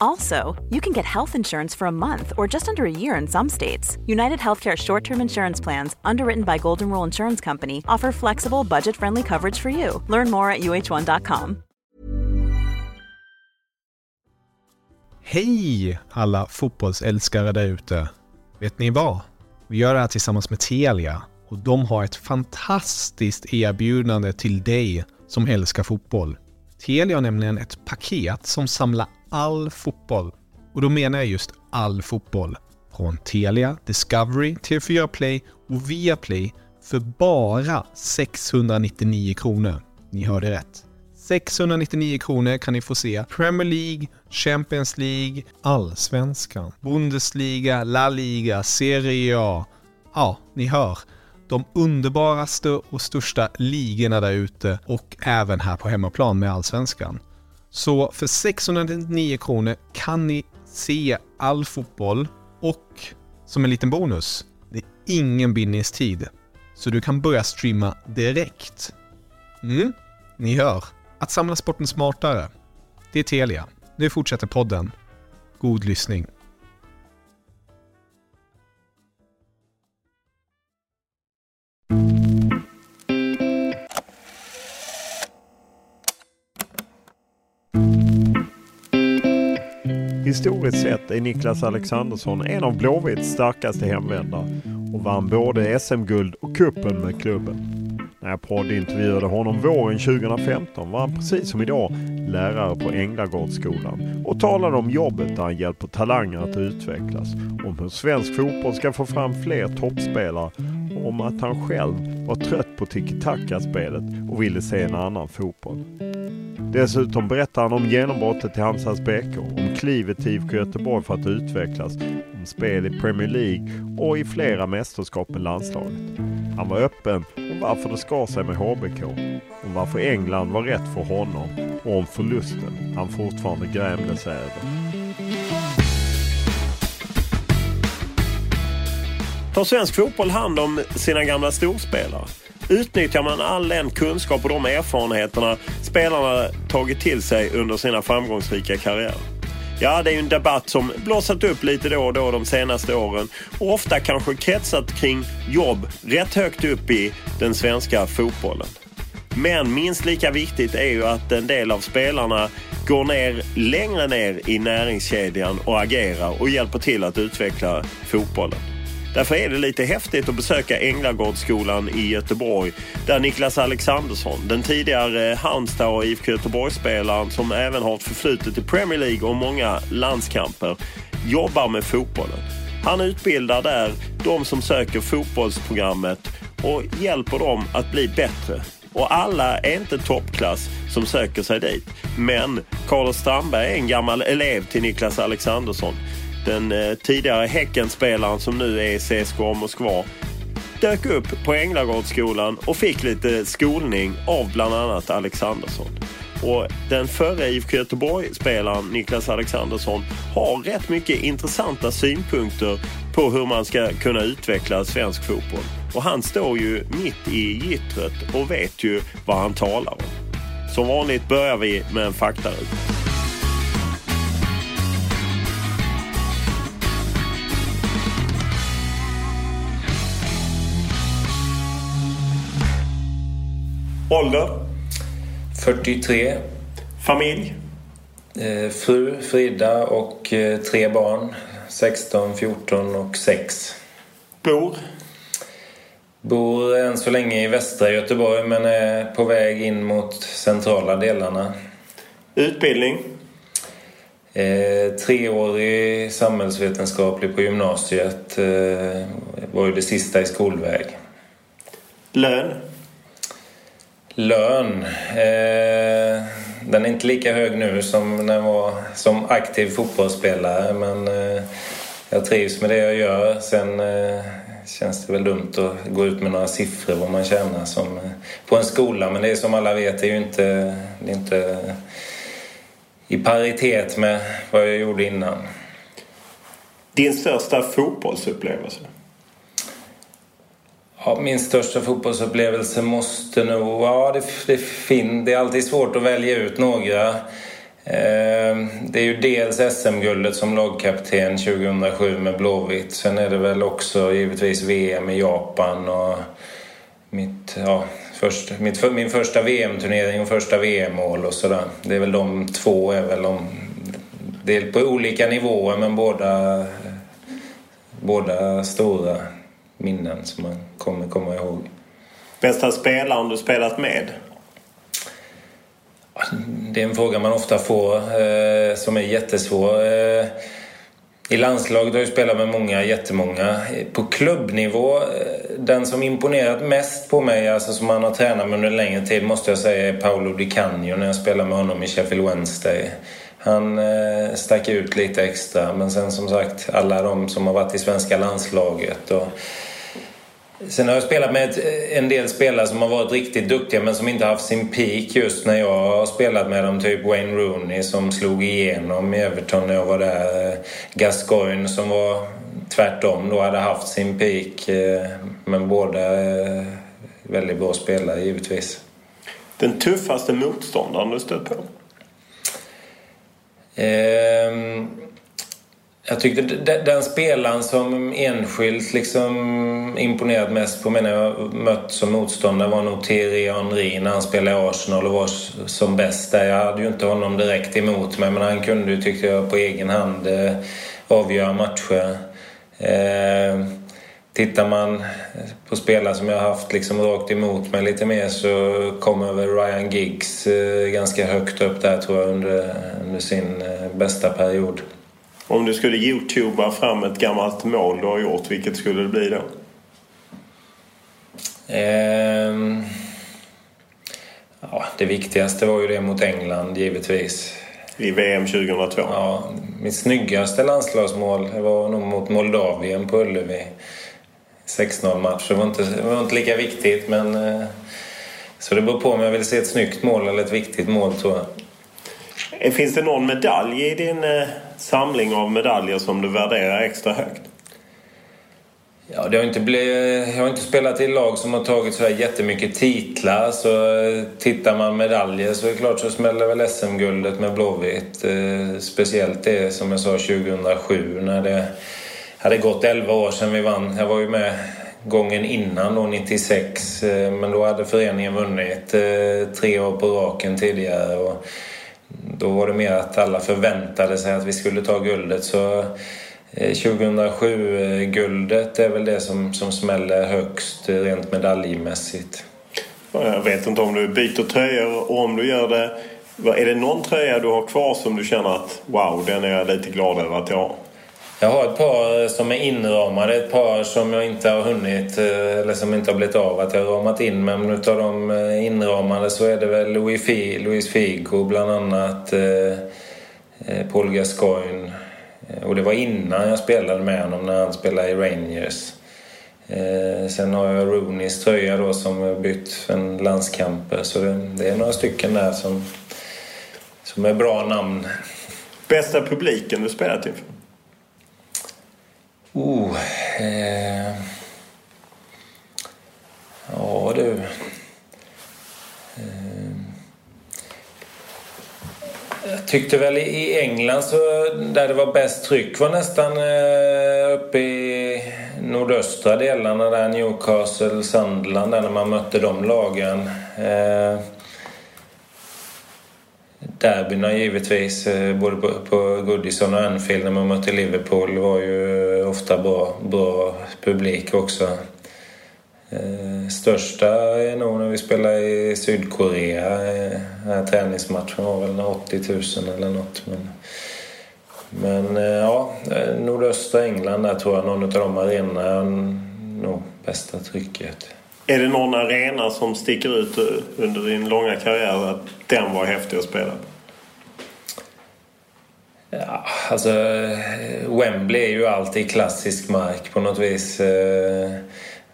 Also, you can get health insurance for a month or just under a year in some states. United Healthcare short term insurance plans, underwritten by Golden Rule Insurance Company, offer flexible, budget friendly coverage for you. Learn more at uh1.com. Hej alla fotbollsälskare där ute! Vet ni vad? Vi gör det här tillsammans med Telia och de har ett fantastiskt erbjudande till dig som älskar fotboll. Telia har nämligen ett paket som samlar all fotboll. Och då menar jag just all fotboll. Från Telia, Discovery, TV4 Play och Viaplay för bara 699 kronor. Ni hörde rätt. 699 kronor kan ni få se Premier League, Champions League, Allsvenskan, Bundesliga, La Liga, Serie A. Ja, ni hör. De underbaraste och största ligorna där ute och även här på hemmaplan med Allsvenskan. Så för 699 kronor kan ni se all fotboll och som en liten bonus, det är ingen bindningstid. Så du kan börja streama direkt. Mm, ni hör. Att samla sporten smartare. Det är Telia. Nu fortsätter podden. God lyssning. Historiskt sett är Niklas Alexandersson en av Blåvitts starkaste hemvändare och vann både SM-guld och kuppen med klubben. När jag poddintervjuade honom våren 2015 var han precis som idag lärare på Änglagårdsskolan och talade om jobbet där han hjälper talanger att utvecklas, om hur svensk fotboll ska få fram fler toppspelare och om att han själv var trött på tiki-taka-spelet och ville se en annan fotboll. Dessutom berättar han om genombrottet till Hansas BK, om klivet till IFK Göteborg för att utvecklas, spel i Premier League och i flera mästerskap med landslaget. Han var öppen om varför det skar sig med HBK, om varför England var rätt för honom och om förlusten han fortfarande grämde sig över. Tar svensk fotboll hand om sina gamla storspelare? Utnyttjar man all den kunskap och de erfarenheterna spelarna tagit till sig under sina framgångsrika karriärer? Ja, det är ju en debatt som blossat upp lite då och då de senaste åren och ofta kanske kretsat kring jobb rätt högt upp i den svenska fotbollen. Men minst lika viktigt är ju att en del av spelarna går ner längre ner i näringskedjan och agerar och hjälper till att utveckla fotbollen. Därför är det lite häftigt att besöka Änglagårdsskolan i Göteborg där Niklas Alexandersson, den tidigare Halmstad och IFK Göteborg-spelaren som även har ett förflutet i Premier League och många landskamper, jobbar med fotbollen. Han utbildar där de som söker fotbollsprogrammet och hjälper dem att bli bättre. Och alla är inte toppklass som söker sig dit. Men Carlos Strandberg är en gammal elev till Niklas Alexandersson den eh, tidigare Häckenspelaren som nu är i CSKA Moskva dök upp på Änglagårdsskolan och fick lite skolning av bland annat Alexandersson. Och den förre IFK Göteborg-spelaren Niklas Alexandersson har rätt mycket intressanta synpunkter på hur man ska kunna utveckla svensk fotboll. Och han står ju mitt i gittret och vet ju vad han talar om. Som vanligt börjar vi med en faktaruta. Ålder? 43. Familj? Eh, fru Frida och eh, tre barn. 16, 14 och 6. Bor? Bor än så länge i västra Göteborg men är på väg in mot centrala delarna. Utbildning? Eh, treårig samhällsvetenskaplig på gymnasiet. Eh, var ju det sista i skolväg. Lön? Lön? Eh, den är inte lika hög nu som när jag var som aktiv fotbollsspelare men eh, jag trivs med det jag gör. Sen eh, känns det väl dumt att gå ut med några siffror vad man tjänar som, eh, på en skola men det är som alla vet det är ju inte, det är inte i paritet med vad jag gjorde innan. Din största fotbollsupplevelse? Ja, min största fotbollsupplevelse måste nog... Ja, det, det, fin, det är alltid svårt att välja ut några. Eh, det är ju dels SM-guldet som lagkapten 2007 med Blåvitt. Sen är det väl också givetvis VM i Japan och mitt, ja, först, mitt, min första VM-turnering och första VM-mål och sådär. Det är väl de två är väl de, Det är på olika nivåer men båda, båda stora minnen som man kommer komma ihåg. Bästa spelaren du spelat med? Det är en fråga man ofta får eh, som är jättesvår. Eh, I landslaget har jag spelat med många, jättemånga. På klubbnivå, eh, den som imponerat mest på mig, alltså som man har tränat med under en längre tid, måste jag säga är Paolo Di Canio när jag spelade med honom i Sheffield Wednesday. Han eh, stack ut lite extra, men sen som sagt alla de som har varit i svenska landslaget och Sen har jag spelat med en del spelare som har varit riktigt duktiga men som inte haft sin peak just när jag har spelat med dem. Typ Wayne Rooney som slog igenom i Everton när jag var där. Gascoigne som var tvärtom då hade haft sin peak. Men båda väldigt bra spelare givetvis. Den tuffaste motståndaren du stött på? Ehm... Jag tyckte den spelaren som enskilt liksom imponerat mest på mig när jag mött som motståndare var nog Thierry Henry när han spelade i Arsenal och var som bäst där. Jag hade ju inte honom direkt emot mig men han kunde ju, tyckte jag, på egen hand eh, avgöra matcher. Eh, tittar man på spelare som jag har haft liksom rakt emot mig lite mer så kommer väl Ryan Giggs eh, ganska högt upp där tror jag under, under sin eh, bästa period. Om du skulle youtuba fram ett gammalt mål du har gjort, vilket skulle det bli då? Um, ja, det viktigaste var ju det mot England givetvis. I VM 2002? Ja, mitt snyggaste landslagsmål var nog mot Moldavien på Ullevi. 6-0 match. Det var, inte, det var inte lika viktigt men... Eh, så det beror på om jag vill se ett snyggt mål eller ett viktigt mål tror jag. Eh, finns det någon medalj i din eh, samling av medaljer som du värderar extra högt? Ja, det har inte blivit, jag har inte spelat i lag som har tagit så jättemycket titlar. Så eh, tittar man medaljer så är det klart så smäller väl SM-guldet med Blåvitt. Eh, speciellt det som jag sa 2007 när det hade gått 11 år sedan vi vann. Jag var ju med gången innan då, 96. Eh, men då hade föreningen vunnit tre år på raken tidigare. Och då var det mer att alla förväntade sig att vi skulle ta guldet. Så eh, 2007-guldet eh, är väl det som, som smäller högst eh, rent medaljmässigt. Jag vet inte om du byter tröjor och om du gör det. Är det någon tröja du har kvar som du känner att wow, den är jag lite glad över att jag har? Jag har ett par eh, som är inramade, ett par som jag inte har hunnit eh, eller som inte har blivit av att jag har ramat in. Men utav de eh, inramade så är det väl Louis, Figo, Louis Figo bland annat, eh, Paul Gascoigne. Och det var innan jag spelade med honom när han spelade i Rangers. Sen har jag Rooneys tröja då som bytt en landskamper. Så det, det är några stycken där som, som är bra namn. Bästa publiken du spelat inför? Oh, eh, ja du. Eh, jag tyckte väl i England så där det var bäst tryck var nästan eh, uppe i nordöstra delarna där Newcastle, Sunderland där när man mötte de lagen. Eh, derbyna givetvis. Eh, både på, på Goodison och Anfield när man mötte Liverpool var ju ofta bra, bra publik också. Eh, största är nog när vi spelade i Sydkorea. Den här träningsmatchen var väl 80 000 eller något. Men, men eh, ja, nordöstra England där tror jag någon av de arenorna är nog bästa trycket. Är det någon arena som sticker ut under din långa karriär att den var häftig att spela? på. Ja, alltså Wembley är ju alltid klassisk mark på något vis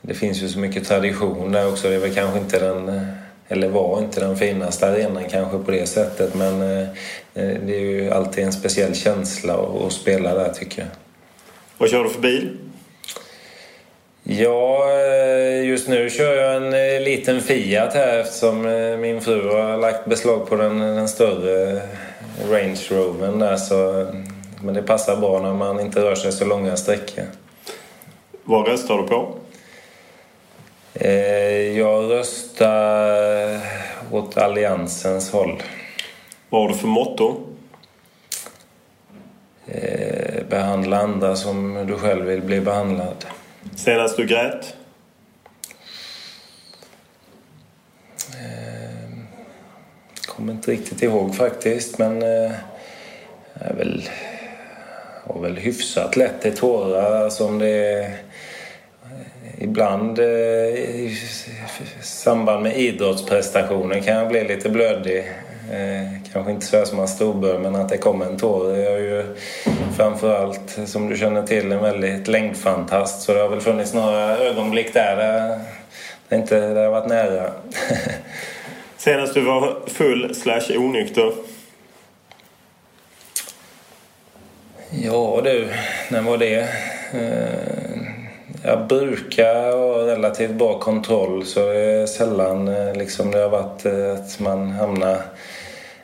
det finns ju så mycket tradition där också. Det är väl kanske inte den, eller var inte den finaste arenan kanske på det sättet men eh, det är ju alltid en speciell känsla att spela där tycker jag. Vad kör du för bil? Ja, eh, just nu kör jag en eh, liten Fiat här eftersom min fru har lagt beslag på den, den större Range Rovern där så men det passar bra när man inte rör sig så långa sträckor. Vad röstar du på? Eh, jag röstar åt Alliansens håll. Vad har du för motto? Eh, behandla andra som du själv vill bli behandlad. Senast du grät? Kommer inte riktigt ihåg faktiskt men eh, är väl, har väl hyfsat lätt till tårar. Alltså som det är eh, ibland eh, i samband med idrottsprestationer kan jag bli lite blödig. Eh, kanske inte så som man storbör men att det kommer en tår. Jag är ju framförallt som du känner till en väldigt längdfantast så det har väl funnits några ögonblick där där det inte det har varit nära. Senast du var full slash onykter? Ja du, när var det? Eh, jag brukar ha relativt bra kontroll så det är sällan eh, liksom det har varit eh, att man hamnar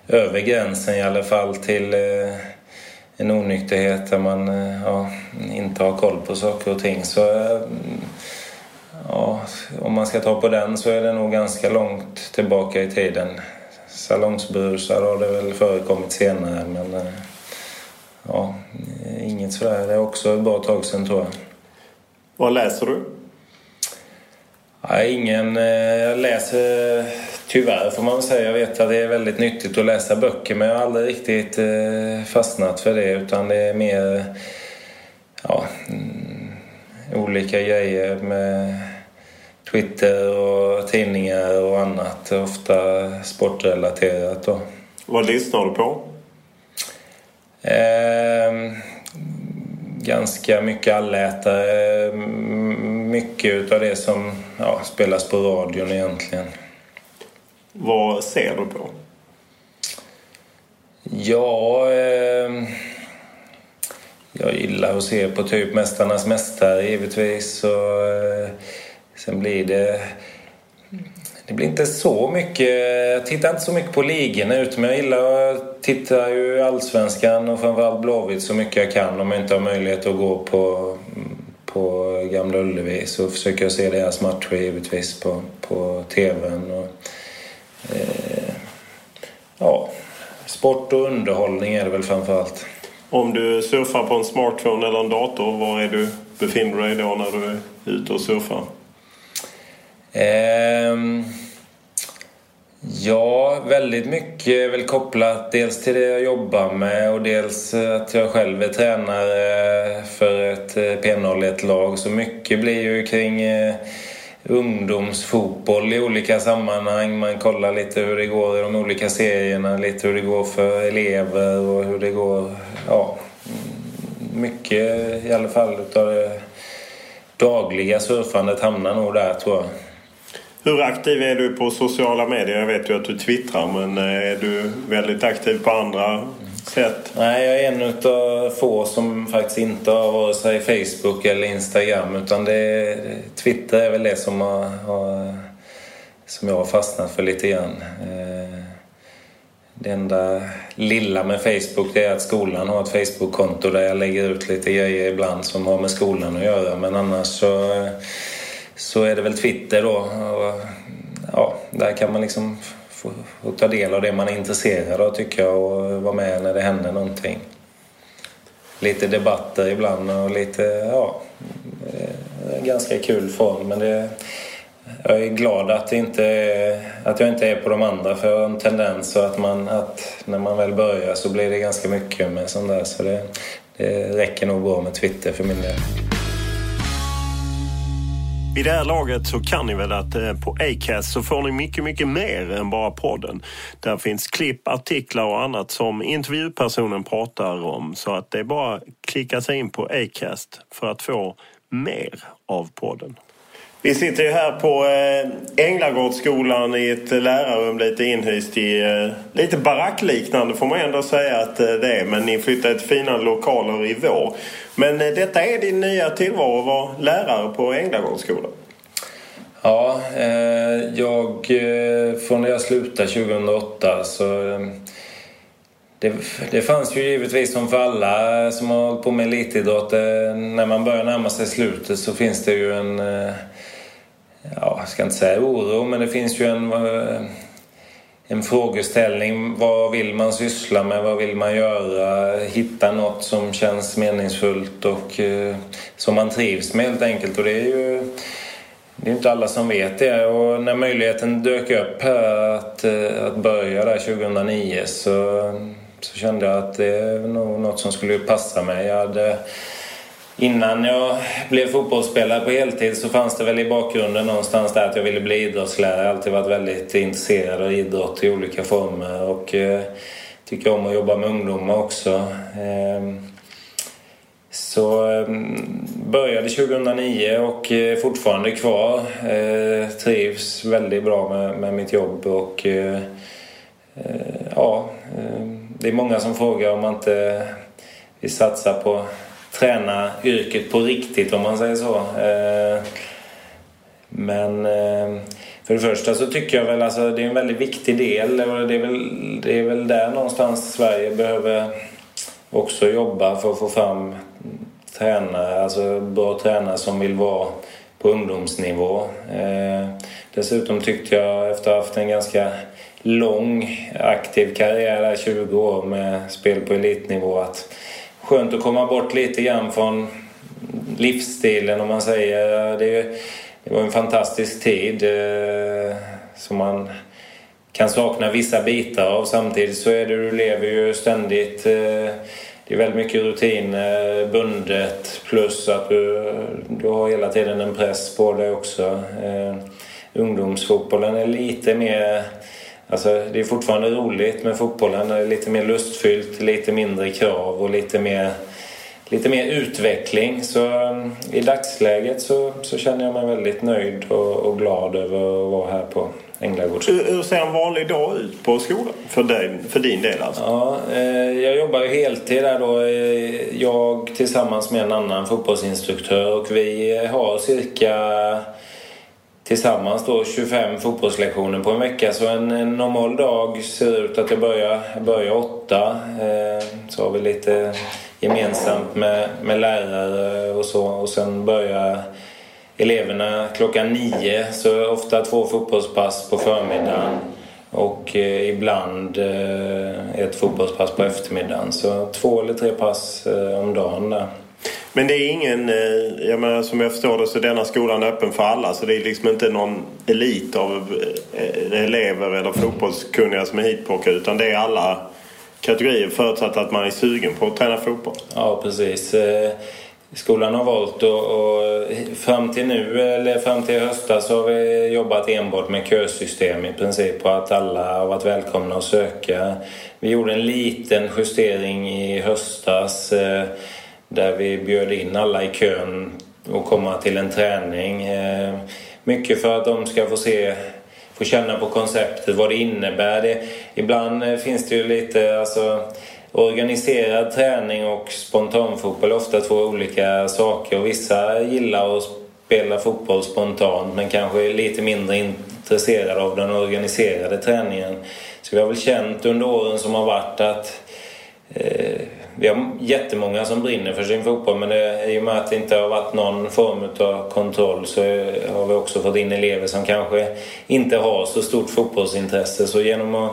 över gränsen i alla fall till en onykterhet där man ja, inte har koll på saker och ting. Så ja, om man ska ta på den så är det nog ganska långt tillbaka i tiden. Salongsbrusar har det väl förekommit senare men ja, inget sådär. Det är också ett bra tag sedan tror jag. Vad läser du? Ja, ingen... Eh, jag läser tyvärr får man säga. Jag vet att det är väldigt nyttigt att läsa böcker men jag har aldrig riktigt eh, fastnat för det utan det är mer ja, mm, olika grejer med Twitter och tidningar och annat. Ofta sportrelaterat då. Vad lyssnar du på? Eh, ganska mycket allätare. Mycket av det som ja, spelas på radion egentligen. Vad ser du på? Ja... Eh, jag gillar att se på typ Mästarnas mästare givetvis. Och, eh, sen blir det det blir inte så mycket... Jag tittar inte så mycket på ligorna utan jag gillar att titta ju Allsvenskan och framförallt Blåvitt så mycket jag kan om jag inte har möjlighet att gå på, på Gamla Ullevi så försöker jag se deras matcher givetvis på, på TVn. Och, eh, ja, sport och underhållning är det väl framförallt. Om du surfar på en smartphone eller en dator, var är du befinner dig då när du är ute och surfar? Ehm, ja, väldigt mycket är väl kopplat dels till det jag jobbar med och dels eh, att jag själv är tränare för ett eh, P01-lag. Så mycket blir ju kring eh, ungdomsfotboll i olika sammanhang. Man kollar lite hur det går i de olika serierna, lite hur det går för elever och hur det går... Ja, mycket i alla fall utav det dagliga surfandet hamnar nog där tror jag. Hur aktiv är du på sociala medier? Jag vet ju att du twittrar men eh, är du väldigt aktiv på andra sätt? Nej, jag är en av få som faktiskt inte har vare sig Facebook eller Instagram utan det är, Twitter är väl det som, har, har, som jag har fastnat för lite grann. Eh, det enda lilla med Facebook är att skolan har ett Facebook-konto där jag lägger ut lite grejer ibland som har med skolan att göra men annars så eh, så är det väl Twitter då. Och, ja, där kan man liksom få, få ta del av det man är intresserad av tycker jag och vara med när det händer någonting. Lite debatter ibland och lite, ja, en ganska kul form men det jag är glad att, inte att jag inte är på de andra för jag har en tendens att, man, att när man väl börjar så blir det ganska mycket med sånt där. Så det, det räcker nog bra med Twitter för min del. Vid det här laget så kan ni väl att eh, på Acast så får ni mycket, mycket mer än bara podden. Där finns klipp, artiklar och annat som intervjupersonen pratar om. Så att det är bara att klicka sig in på Acast för att få mer av podden. Vi sitter ju här på eh, Änglagårdsskolan i ett lärarrum lite inhyst i eh, lite barackliknande får man ändå säga att eh, det är. Men ni flyttade till fina lokaler i vår. Men detta är din nya tillvaro att vara lärare på Änglagårdsskolan. Ja, jag, från när jag slutade 2008 så det, det fanns ju givetvis som för alla som har hållit på med elitidrott. När man börjar närma sig slutet så finns det ju en ja, jag ska inte säga oro, men det finns ju en, eh, en frågeställning. Vad vill man syssla med? Vad vill man göra? Hitta något som känns meningsfullt och eh, som man trivs med helt enkelt. Och det är ju det är inte alla som vet det. Och när möjligheten dök upp här att, eh, att börja där 2009 så, så kände jag att det är nog något som skulle passa mig. Jag hade Innan jag blev fotbollsspelare på heltid så fanns det väl i bakgrunden någonstans där att jag ville bli idrottslärare. Jag har alltid varit väldigt intresserad av idrott i olika former och eh, tycker om att jobba med ungdomar också. Ehm, ehm, eh, så eh, började 2009 och är fortfarande kvar. Eh, trivs väldigt bra med, med mitt jobb och eh, eh, ja, ehm, det är många som frågar om man inte vill satsa på träna yrket på riktigt om man säger så. Eh, men eh, för det första så tycker jag väl alltså det är en väldigt viktig del och det är väl, det är väl där någonstans Sverige behöver också jobba för att få fram tränare, alltså bra tränare som vill vara på ungdomsnivå. Eh, dessutom tyckte jag efter att ha haft en ganska lång aktiv karriär, där 20 år med spel på elitnivå, att skönt att komma bort lite grann från livsstilen om man säger. Det, det var en fantastisk tid eh, som man kan sakna vissa bitar av. Samtidigt så är det, du lever ju ständigt. Eh, det är väldigt mycket rutiner, bundet plus att du, du har hela tiden en press på dig också. Eh, ungdomsfotbollen är lite mer Alltså, det är fortfarande roligt med fotbollen. Det är lite mer lustfyllt, lite mindre krav och lite mer, lite mer utveckling. Så um, i dagsläget så, så känner jag mig väldigt nöjd och, och glad över att vara här på. Hur, hur ser en vanlig dag ut på skolan för, dig, för din del? Alltså? Ja, eh, jag jobbar ju heltid där då. Eh, jag tillsammans med en annan fotbollsinstruktör och vi har cirka tillsammans då 25 fotbollslektioner på en vecka. Så en, en normal dag ser ut att jag börjar, börjar åtta. Eh, så har vi lite gemensamt med, med lärare och så. Och sen börjar eleverna klockan nio. Så ofta två fotbollspass på förmiddagen. Och eh, ibland eh, ett fotbollspass på eftermiddagen. Så två eller tre pass eh, om dagen där. Men det är ingen, eh, jag menar, som jag förstår det så är denna skolan öppen för alla. Så det är liksom inte någon elit av eh, elever eller fotbollskunniga som är hitplockade. Utan det är alla kategorier förutsatt att man är sugen på att träna fotboll. Ja, precis. Eh, skolan har valt och, fram till nu, eller fram till höstas, så har vi jobbat enbart med kösystem i princip. Och att alla har varit välkomna att söka. Vi gjorde en liten justering i höstas där vi bjöd in alla i kön och komma till en träning. Eh, mycket för att de ska få se få känna på konceptet, vad det innebär. Det, ibland eh, finns det ju lite alltså, organiserad träning och spontanfotboll är ofta två olika saker. Och vissa gillar att spela fotboll spontant men kanske är lite mindre intresserade av den organiserade träningen. Så vi har väl känt under åren som har varit att eh, vi har jättemånga som brinner för sin fotboll men det, i och med att det inte har varit någon form av kontroll så har vi också fått in elever som kanske inte har så stort fotbollsintresse. Så genom att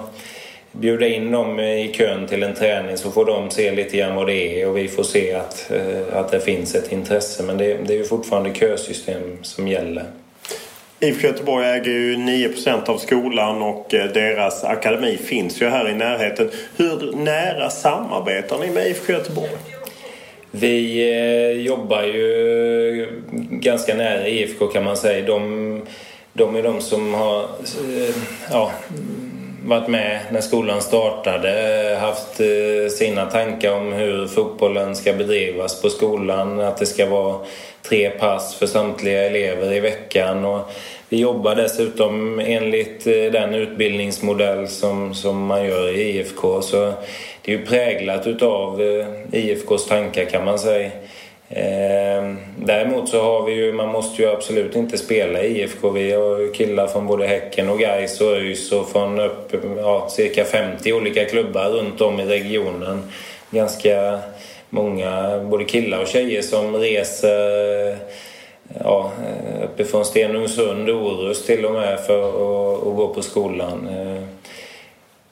bjuda in dem i kön till en träning så får de se lite grann vad det är och vi får se att, eh, att det finns ett intresse. Men det, det är ju fortfarande kösystem som gäller. IFK Göteborg äger ju 9% av skolan och eh, deras akademi finns ju här i närheten. Hur nära samarbetar ni med IFK Göteborg? Vi eh, jobbar ju ganska nära IFK kan man säga. De, de är de som har eh, ja, varit med när skolan startade, haft eh, sina tankar om hur fotbollen ska bedrivas på skolan. Att det ska vara tre pass för samtliga elever i veckan. Och vi jobbar dessutom enligt eh, den utbildningsmodell som, som man gör i IFK. Så det är ju präglat utav eh, IFKs tankar kan man säga. Eh, däremot så har vi ju, man måste ju absolut inte spela i IFK. Vi har ju killar från både Häcken och Gais och ÖIS och från upp, ja, cirka 50 olika klubbar runt om i regionen. Ganska många, både killar och tjejer som reser ja, uppifrån Stenungsund, Orust till och med för att, att gå på skolan. Ehm,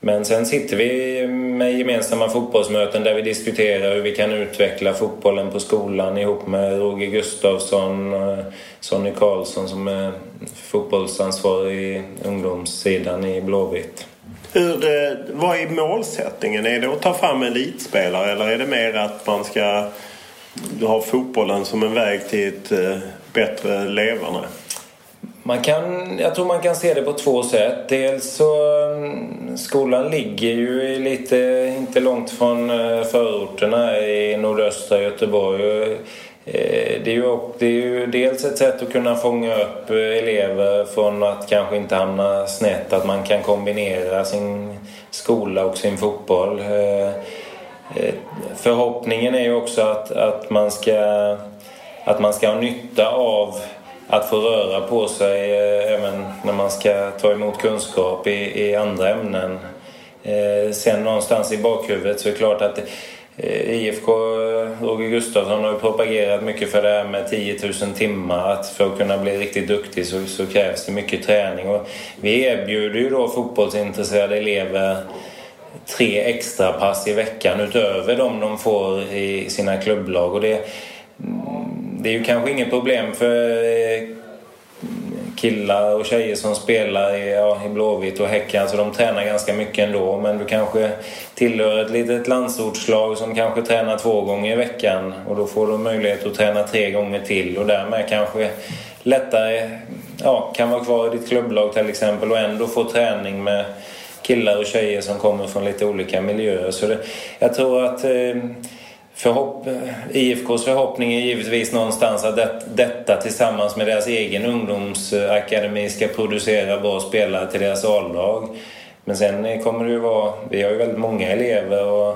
men sen sitter vi med gemensamma fotbollsmöten där vi diskuterar hur vi kan utveckla fotbollen på skolan ihop med Roger Gustafsson och Sonny Karlsson som är fotbollsansvarig i ungdomssidan i Blåvitt. Hur, eh, vad är målsättningen? Är det att ta fram elitspelare eller är det mer att man ska ha fotbollen som en väg till ett eh, bättre leverne? Man kan, jag tror man kan se det på två sätt. Dels så mm, skolan ligger ju lite, inte långt från eh, förorterna i nordöstra Göteborg. Eh, det är, ju, det är ju dels ett sätt att kunna fånga upp eh, elever från att kanske inte hamna snett. Att man kan kombinera sin skola och sin fotboll. Förhoppningen är ju också att, att, man, ska, att man ska ha nytta av att få röra på sig eh, även när man ska ta emot kunskap i, i andra ämnen. Eh, sen någonstans i bakhuvudet så är det klart att eh, IFK Roger Gustafsson har ju propagerat mycket för det här med 10 000 timmar. Att för att kunna bli riktigt duktig så, så krävs det mycket träning. Och vi erbjuder ju då fotbollsintresserade elever tre extra pass i veckan utöver de de får i sina klubblag. Och det, mm, det är ju kanske inget problem för eh, killar och tjejer som spelar i, ja, i Blåvitt och Häcken. så de tränar ganska mycket ändå. Men du kanske tillhör ett litet landsortslag som kanske tränar två gånger i veckan. Och då får du möjlighet att träna tre gånger till och därmed kanske lättare ja, kan vara kvar i ditt klubblag till exempel och ändå få träning med killar och tjejer som kommer från lite olika miljöer. Så det, jag tror att eh, Förhopp IFKs förhoppning är givetvis någonstans att det, detta tillsammans med deras egen ungdomsakademi ska producera bra spelare till deras A-lag. Men sen kommer det ju vara, vi har ju väldigt många elever och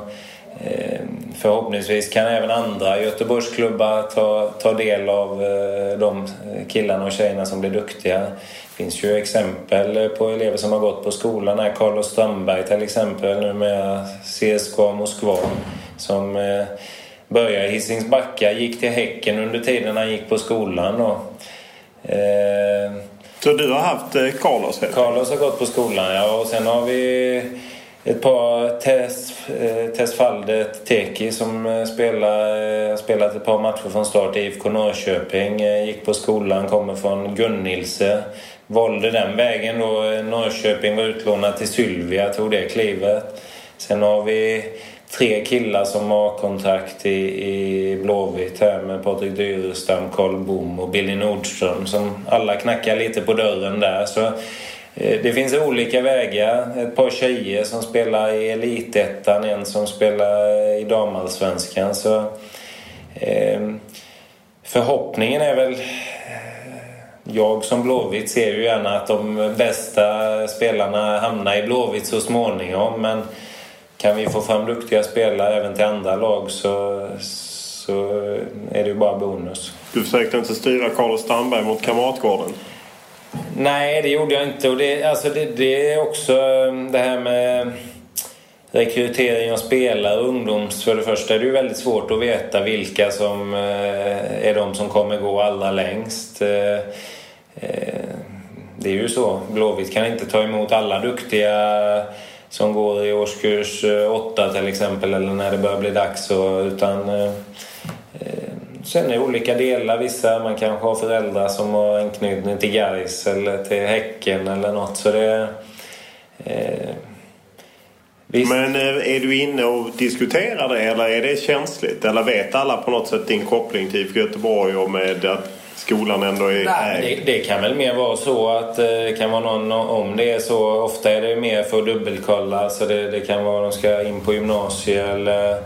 eh, förhoppningsvis kan även andra Göteborgsklubbar ta, ta del av eh, de killarna och tjejerna som blir duktiga. Det finns ju exempel på elever som har gått på skolan här. Carlos Strandberg till exempel nu med CSKA Moskva som eh, började i Hisings Backa, gick till Häcken under tiden han gick på skolan. Och, eh, så du har haft eh, Carlos? Carlos har gått på skolan, ja. Och sen har vi ett par Tess, eh, Tessfaldet Teki som eh, spelar, spelat ett par matcher från start i IFK Norrköping. Gick på skolan, kommer från Gunnilse. Valde den vägen då. Norrköping var utlånad till Sylvia, tog det klivet. Sen har vi tre killar som har kontakt i, i Blåvitt här med Patrik Dyrestam, Karl Bom och Billy Nordström som alla knackar lite på dörren där. Så eh, det finns olika vägar. Ett par tjejer som spelar i Elitettan, en som spelar i damallsvenskan. Så eh, förhoppningen är väl eh, jag som Blåvitt ser ju gärna att de bästa spelarna hamnar i Blåvitt så småningom. Men kan vi få fram duktiga spelare även till andra lag så, så är det ju bara bonus. Du försökte inte styra Carlos Strandberg mot Kamratgården? Nej, det gjorde jag inte. Och det, alltså det, det är också um, det här med rekrytering av spelare ungdoms... För det första är det ju väldigt svårt att veta vilka som eh, är de som kommer gå allra längst. Eh, eh, det är ju så. Blåvitt kan inte ta emot alla duktiga som går i årskurs eh, åtta till exempel eller när det börjar bli dags. utan, eh, eh, sen är det olika delar. Vissa man kanske har föräldrar som har anknytning till Gais eller till Häcken eller något. Så det, Visst. Men är du inne och diskuterar det eller är det känsligt? Eller vet alla på något sätt din koppling till IFK Göteborg och med att skolan ändå är Nej, det, det, kan väl mer vara så att eh, det kan vara någon, om det är så. Ofta är det mer för att dubbelkolla. Så det, det kan vara att de ska in på gymnasiet eller,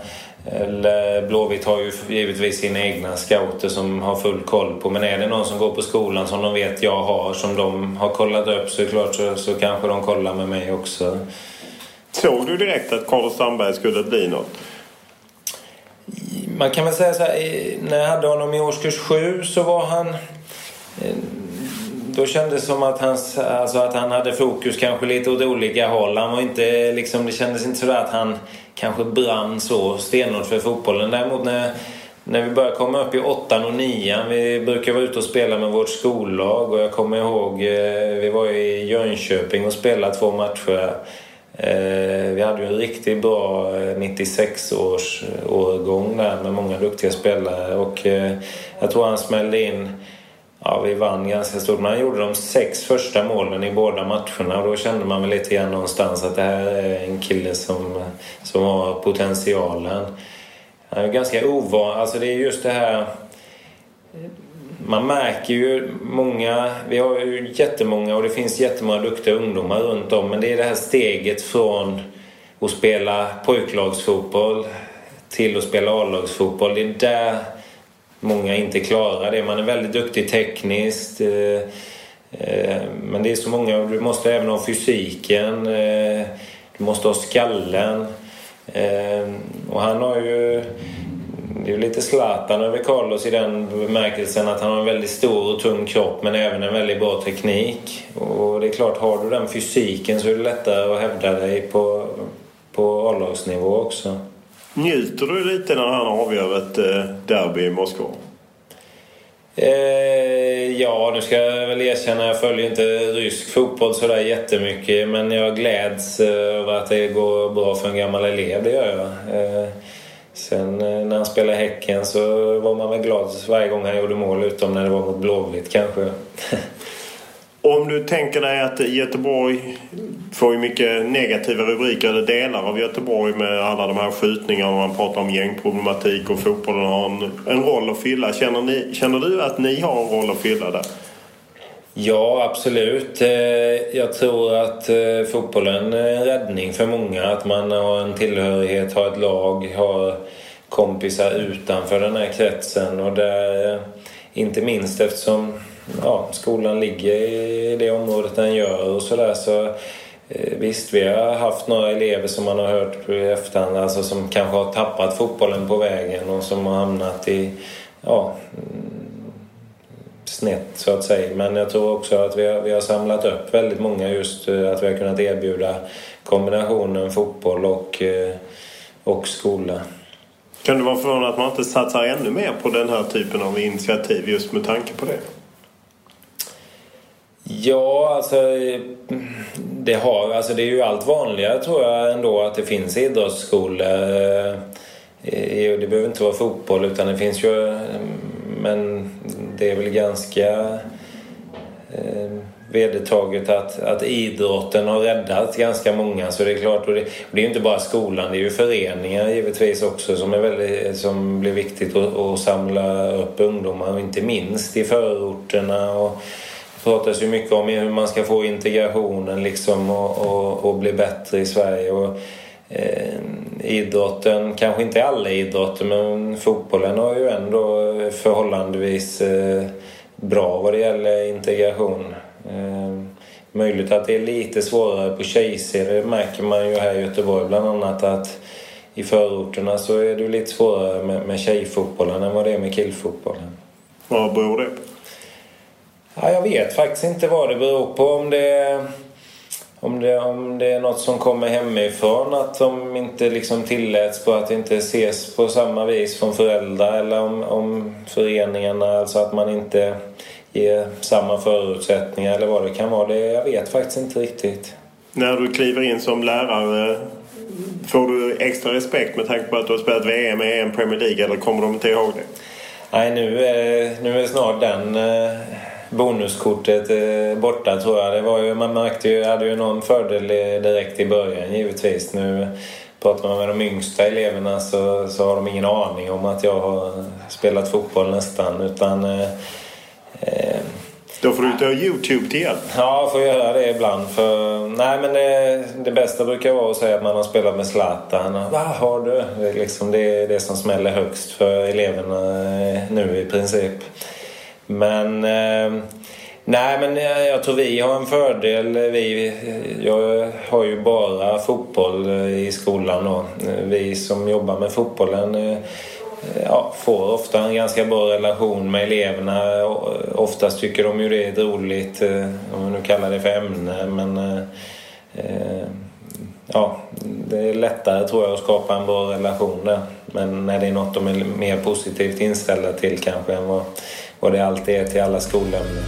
eller Blåvitt har ju givetvis sina egna scouter som har full koll på. Men är det någon som går på skolan som de vet jag har som de har kollat upp så är det klart så, så kanske de kollar med mig också. Såg du direkt att Carlos Strandberg skulle bli något? Man kan väl säga så här, när jag hade honom i årskurs sju så var han... Eh, då kändes det som att, hans, alltså att han hade fokus kanske lite åt olika håll. Han var inte, liksom, det kändes inte sådär att han kanske brann så stenhårt för fotbollen. Däremot när, när vi började komma upp i åttan och nian, vi brukar vara ute och spela med vårt skollag och jag kommer ihåg, eh, vi var i Jönköping och spelade två matcher. Eh, vi hade ju en riktigt bra eh, 96-års årgång där med många duktiga spelare och eh, jag tror han smällde in Ja, vi vann ganska stort. Men han gjorde de sex första målen i båda matcherna och då kände man väl lite grann någonstans att det här är en kille som, som har potentialen. Han är ganska ovan. Alltså det är just det här man märker ju många, vi har ju jättemånga och det finns jättemånga duktiga ungdomar runt om men det är det här steget från att spela pojklagsfotboll till att spela A-lagsfotboll. Det är där många inte klarar det. Man är väldigt duktig tekniskt eh, eh, men det är så många, du måste även ha fysiken, eh, du måste ha skallen och han har ju det är lite Zlatan över Carlos i den bemärkelsen att han har en väldigt stor och tung kropp men även en väldigt bra teknik. Och det är klart, har du den fysiken så är det lättare att hävda dig på, på A-lagsnivå också. Njuter du lite när han avgör ett eh, derby i Moskva? Eh, ja, nu ska jag väl erkänna jag följer inte rysk fotboll sådär jättemycket men jag gläds eh, över att det går bra för en gammal elev, det gör jag. Eh, Sen eh, när han spelade Häcken så var man väl glad varje gång han gjorde mål utom när det var mot Blåvitt kanske. Om du tänker dig att Göteborg får ju mycket negativa rubriker, eller delar av Göteborg med alla de här skjutningarna och man pratar om gängproblematik och fotbollen har en, en roll att fylla. Känner, ni, känner du att ni har en roll att fylla där? Ja, absolut. Eh, jag tror att eh, fotbollen är en eh, räddning för många. Att man har en tillhörighet, har ett lag, har kompisar utanför den här kretsen. Och där, inte minst eftersom ja, skolan ligger i det området den gör och sådär så Visst, vi har haft några elever som man har hört i efterhand, alltså som kanske har tappat fotbollen på vägen och som har hamnat i ja, snett så att säga. Men jag tror också att vi har, vi har samlat upp väldigt många just eh, att vi har kunnat erbjuda kombinationen fotboll och, eh, och skola. Kan du vara förvånad att man inte satsar ännu mer på den här typen av initiativ just med tanke på det? Ja, alltså det, har, alltså det är ju allt vanligare tror jag ändå att det finns idrottsskolor. Eh, det behöver inte vara fotboll utan det finns ju men det är väl ganska eh, vedertaget att, att idrotten har räddat ganska många. Så det är klart, och det, och det är ju inte bara skolan, det är ju föreningar givetvis också som, är väldigt, som blir viktigt att, att samla upp ungdomar och inte minst i förorterna. Och det pratas ju mycket om hur man ska få integrationen liksom och, och, och bli bättre i Sverige. Och, idrotten, kanske inte alla idrotter men fotbollen har ju ändå förhållandevis eh, bra vad det gäller integration. Eh, möjligt att det är lite svårare på tjejserier, det märker man ju här i Göteborg bland annat att i förorterna så är det lite svårare med, med tjejfotbollen än vad det är med killfotbollen. Vad beror det på? Ja, jag vet faktiskt inte vad det beror på. Om det om det, om det är något som kommer hemifrån, att de inte liksom tilläts på att inte ses på samma vis från föräldrar eller om, om föreningarna, alltså att man inte ger samma förutsättningar eller vad det kan vara. Det, jag vet faktiskt inte riktigt. När du kliver in som lärare Får du extra respekt med tanke på att du har spelat VM, EM, Premier League eller kommer de inte ihåg det? Nej, nu är, nu är snart den eh, bonuskortet eh, borta tror jag. Det var ju, man märkte ju, hade ju någon fördel direkt i början givetvis. Nu pratar man med de yngsta eleverna så, så har de ingen aning om att jag har spelat fotboll nästan. Utan eh, eh då får du ta Youtube till hjälp. Ja, jag får göra det ibland. För, nej, men det, det bästa brukar vara att säga att man har spelat med Zlatan. Vad har du? Det är liksom det, det som smäller högst för eleverna eh, nu i princip. Men... Eh, nej, men eh, jag tror vi har en fördel. Vi, jag har ju bara fotboll eh, i skolan då. Eh, vi som jobbar med fotbollen ja, får ofta en ganska bra relation med eleverna. Oftast tycker de ju det är roligt, om man nu kallar det för ämne. Men eh, ja, det är lättare tror jag att skapa en bra relation där. Men när det är något de är mer positivt inställda till kanske än vad, vad det alltid är till alla skolämnen.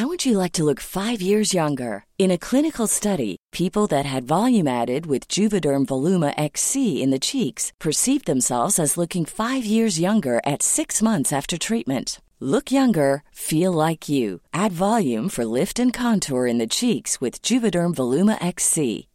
How would you like to look five years younger? In a clinical study, people that had volume added with Juvederm Voluma XC in the cheeks perceived themselves as looking five years younger at six months after treatment. Look younger, feel like you. Add volume for lift and contour in the cheeks with Juvederm Voluma XC.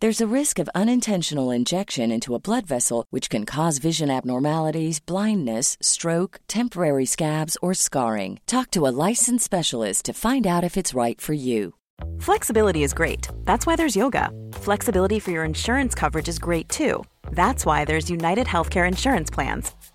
There's a risk of unintentional injection into a blood vessel, which can cause vision abnormalities, blindness, stroke, temporary scabs, or scarring. Talk to a licensed specialist to find out if it's right for you. Flexibility is great. That's why there's yoga. Flexibility for your insurance coverage is great too. That's why there's United Healthcare Insurance Plans.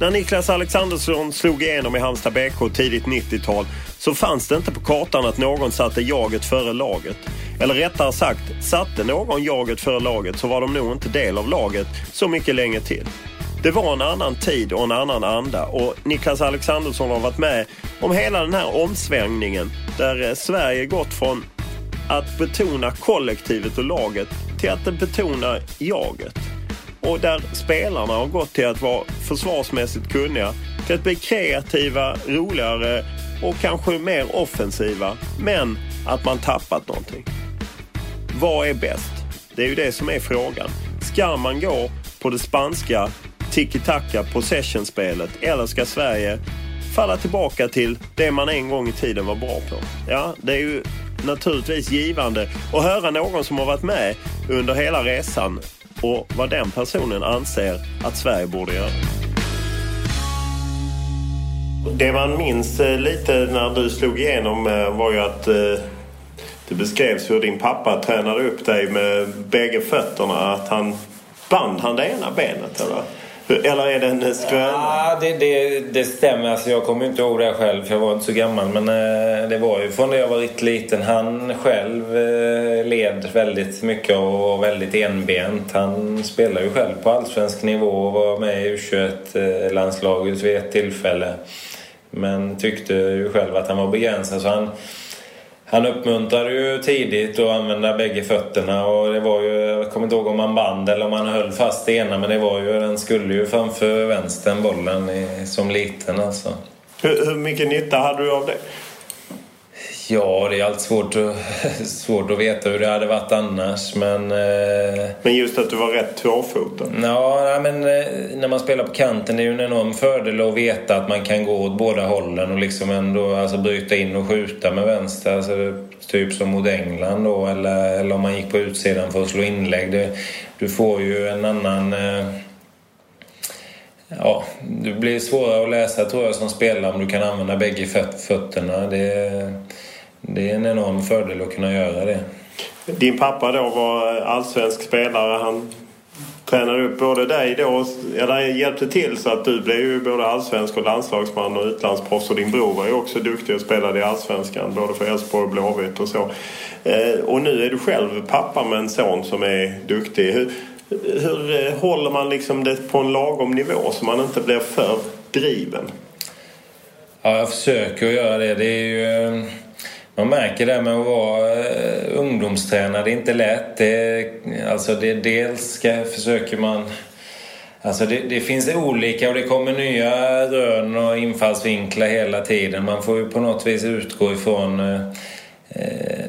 När Niklas Alexandersson slog igenom i Halmstad BK tidigt 90-tal så fanns det inte på kartan att någon satte jaget före laget. Eller rättare sagt, satte någon jaget före laget så var de nog inte del av laget så mycket länge till. Det var en annan tid och en annan anda och Niklas Alexandersson har varit med om hela den här omsvängningen där eh, Sverige gått från att betona kollektivet och laget till att betona jaget. Och där spelarna har gått till att vara försvarsmässigt kunniga, till att bli kreativa, roligare och kanske mer offensiva. Men att man tappat någonting. Vad är bäst? Det är ju det som är frågan. Ska man gå på det spanska tiki-taka possession-spelet eller ska Sverige falla tillbaka till det man en gång i tiden var bra på? Ja, det är ju naturligtvis givande att höra någon som har varit med under hela resan och vad den personen anser att Sverige borde göra. Det man minns eh, lite när du slog igenom eh, var ju att eh, det beskrevs hur din pappa tränade upp dig med bägge fötterna. Att han band han det ena benet eller? Eller är det en skröna? Ja, det, det, det stämmer. Alltså, jag kommer inte ihåg det själv för jag var inte så gammal. Men eh, det var ju från när jag var riktigt liten. Han själv eh, led väldigt mycket och var väldigt enbent. Han spelade ju själv på allsvensk nivå och var med i U21-landslaget vid ett tillfälle. Men tyckte ju själv att han var begränsad. Så han, han uppmuntrade ju tidigt att använda bägge fötterna och det var ju, jag kommer inte ihåg om han band eller om han höll fast det ena men det var ju, den skulle ju framför vänstern bollen i, som liten alltså. Hur, hur mycket nytta hade du av det? Ja, det är alltid svårt att, svårt att veta hur det hade varit annars. Men, eh... men just att du var rätt tvåfotad? Ja, men eh, när man spelar på kanten det är ju en enorm fördel att veta att man kan gå åt båda hållen och liksom ändå alltså, bryta in och skjuta med vänster. Alltså, typ som mot England då, eller, eller om man gick på utsidan för att slå inlägg. Det, du får ju en annan... Eh ja, det blir svårare att läsa tror jag som spelare om du kan använda bägge fötterna. Det, det är en enorm fördel att kunna göra det. Din pappa då var allsvensk spelare. Han tränade upp både dig då, eller hjälpte till så att du blev ju både allsvensk och landslagsman och utlandsproffs. Och din bror var ju också duktig och spelade i allsvenskan både för Elfsborg och Blåvitt och så. Eh, och nu är du själv pappa med en son som är duktig. Hur, hur eh, håller man liksom det på en lagom nivå så man inte blir för driven? Ja, jag försöker att göra det. Det är ju... Man märker det med att vara eh, ungdomstränare, det är inte lätt. Det, alltså det, dels ska, försöker man... Alltså det, det, finns olika och det kommer nya rön och infallsvinklar hela tiden. Man får ju på något vis utgå ifrån eh, eh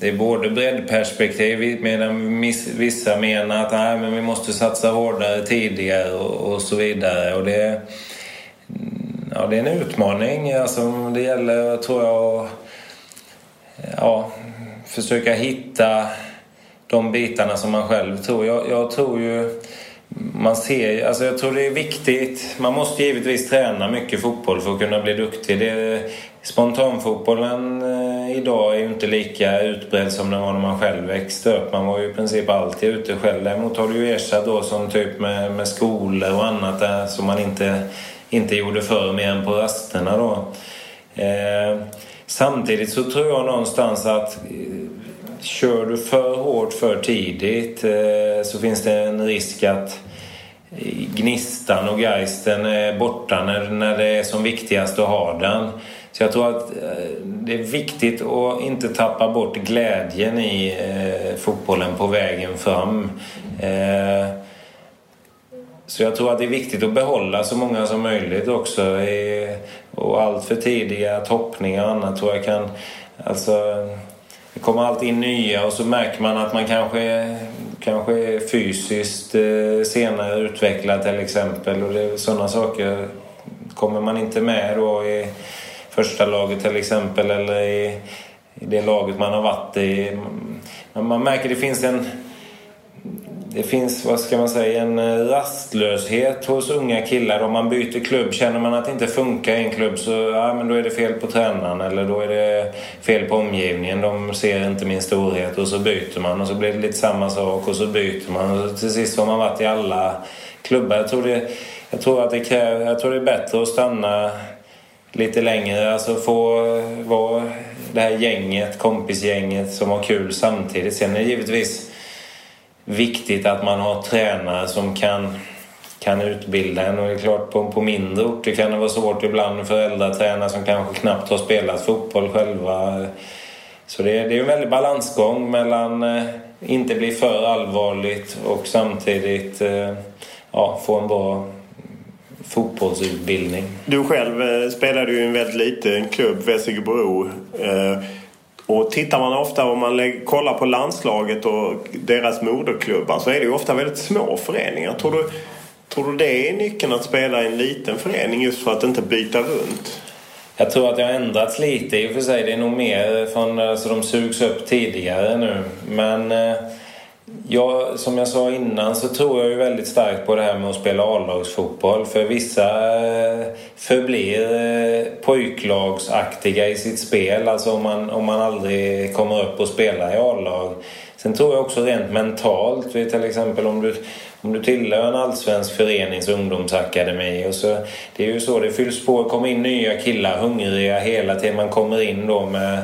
det är både breddperspektiv medan vissa menar att nej, men vi måste satsa hårdare tidigare och, och så vidare. Och det, ja, det är en utmaning. Alltså, det gäller, tror jag, att ja, försöka hitta de bitarna som man själv tror. Jag, jag tror ju man ser, alltså jag tror det är viktigt. Man måste givetvis träna mycket fotboll för att kunna bli duktig. Det, spontanfotbollen eh, idag är ju inte lika utbredd som den var när man själv växte upp. Man var ju i princip alltid ute själv. Däremot har det ju ersatt då som typ med, med skolor och annat där som man inte, inte gjorde förr mer än på rasterna då. Eh, samtidigt så tror jag någonstans att eh, kör du för hårt för tidigt eh, så finns det en risk att eh, gnistan och geisten är borta när, när det är som viktigast att ha den. Så jag tror att det är viktigt att inte tappa bort glädjen i eh, fotbollen på vägen fram. Eh, så jag tror att det är viktigt att behålla så många som möjligt också. Och allt för tidiga toppningar och annat tror jag kan... Alltså, det kommer alltid in nya och så märker man att man kanske, kanske är fysiskt eh, senare utvecklad till exempel. Och det, sådana saker kommer man inte med då i första laget till exempel eller i, i det laget man har varit i. Man, man märker det finns en det finns, vad ska man säga, en eh, rastlöshet hos unga killar. Om man byter klubb, känner man att det inte funkar i en klubb så ja, men då är det fel på tränaren eller då är det fel på omgivningen. De ser inte min storhet och så byter man och så blir det lite samma sak och så byter man. Och till sist har man varit i alla klubbar. Jag tror, det, jag tror att det kräver, jag tror det är bättre att stanna lite längre. Alltså få vara det här gänget, kompisgänget som har kul samtidigt. Sen är det givetvis viktigt att man har tränare som kan, kan utbilda en. Och det är klart på, på mindre orter kan det vara svårt ibland. Föräldratränare som kanske knappt har spelat fotboll själva. Så det, det är en väldig balansgång mellan eh, inte bli för allvarligt och samtidigt eh, ja, få en bra fotbollsutbildning. Du själv eh, spelade ju i en väldigt liten klubb, Vessigebro. Eh, och tittar man ofta om man kollar på landslaget och deras moderklubbar så är det ju ofta väldigt små föreningar. Tror du, tror du det är nyckeln att spela i en liten förening just för att inte byta runt? Jag tror att det har ändrats lite i och för sig. Det är nog mer från, alltså de sugs upp tidigare nu. Men eh, Ja, som jag sa innan så tror jag ju väldigt starkt på det här med att spela A-lagsfotboll. För vissa eh, förblir eh, pojklagsaktiga i sitt spel. Alltså om man, om man aldrig kommer upp och spelar i A-lag. Sen tror jag också rent mentalt, till exempel om du, om du tillhör en allsvensk förenings ungdomsakademi. Och så, det är ju så, det fylls på, det kommer in nya killar, hungriga hela tiden. Man kommer in då med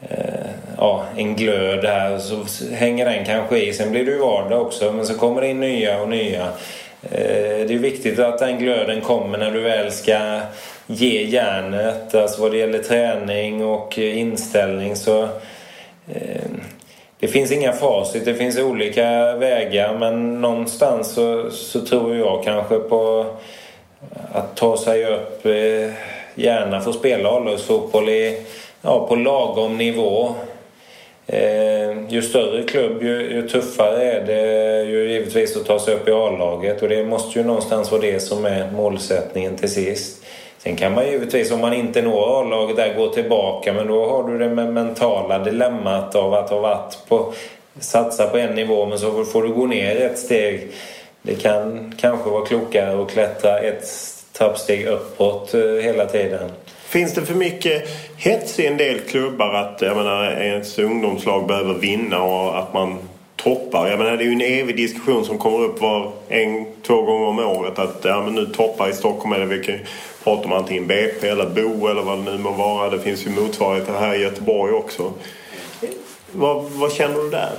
Eh, ja, en glöd här så hänger den kanske i. Sen blir det ju vardag också men så kommer det in nya och nya. Eh, det är viktigt att den glöden kommer när du väl ska ge järnet. Alltså vad det gäller träning och inställning så eh, det finns inga facit, det finns olika vägar men någonstans så, så tror jag kanske på att ta sig upp eh, gärna få spela A-lagsfotboll ja, på lagom nivå. Eh, ju större klubb ju, ju, tuffare är det ju givetvis att ta sig upp i A-laget och det måste ju någonstans vara det som är målsättningen till sist. Sen kan man givetvis om man inte når A-laget där gå tillbaka men då har du det med mentala dilemmat av att ha varit på satsa på en nivå men så får du gå ner ett steg. Det kan kanske vara klokare att klättra ett trappsteg uppåt eh, hela tiden. Finns det för mycket hets i en del klubbar att jag menar, ens ungdomslag behöver vinna och att man toppar? Jag menar, det är ju en evig diskussion som kommer upp var en, två gånger om året att ja, men nu toppar i Stockholm eller vi kan prata om antingen BP eller Bo eller vad det nu må vara. Det finns ju motsvarigheter här i Göteborg också. Vad, vad känner du där?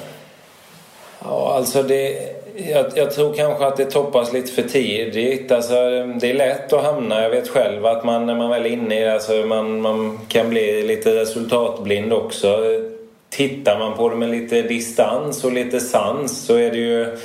Ja, alltså det, jag, jag, tror kanske att det toppas lite för tidigt. Alltså, det är lätt att hamna, jag vet själv att man när man väl är inne i det, alltså, man, man kan bli lite resultatblind också. Tittar man på det med lite distans och lite sans så är det ju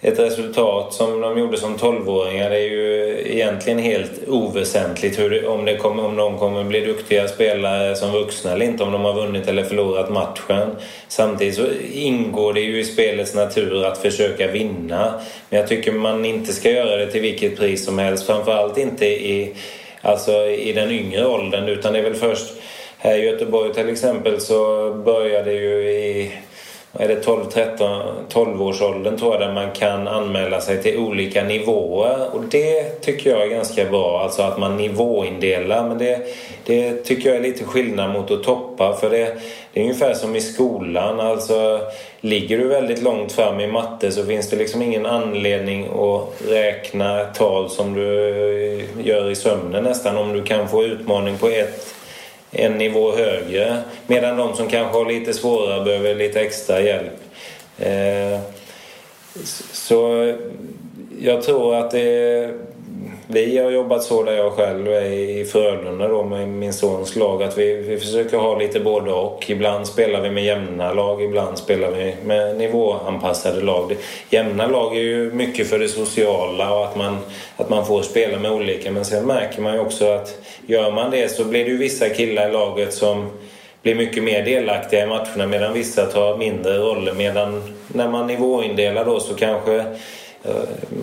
ett resultat som de gjorde som 12-åringar är ju egentligen helt oväsentligt hur, om, det kommer, om de kommer bli duktiga spelare som vuxna eller inte, om de har vunnit eller förlorat matchen. Samtidigt så ingår det ju i spelets natur att försöka vinna. Men jag tycker man inte ska göra det till vilket pris som helst. Framförallt inte i, alltså i den yngre åldern utan det är väl först här i Göteborg till exempel så började ju i är det 12, 13, 12 årsåldern tror jag där man kan anmäla sig till olika nivåer? Och det tycker jag är ganska bra, alltså att man nivåindelar. Men det, det tycker jag är lite skillnad mot att toppa för det, det är ungefär som i skolan, alltså ligger du väldigt långt fram i matte så finns det liksom ingen anledning att räkna tal som du gör i sömnen nästan om du kan få utmaning på ett en nivå högre. Medan de som kanske har lite svårare behöver lite extra hjälp. Eh, så jag tror att det, vi har jobbat så där jag själv är i Frölunda då med min sons lag att vi, vi försöker ha lite både och. Ibland spelar vi med jämna lag, ibland spelar vi med nivåanpassade lag. Jämna lag är ju mycket för det sociala och att man, att man får spela med olika men sen märker man ju också att gör man det så blir det ju vissa killar i laget som blir mycket mer delaktiga i matcherna medan vissa tar mindre roller medan när man nivåindelar då så kanske Eh,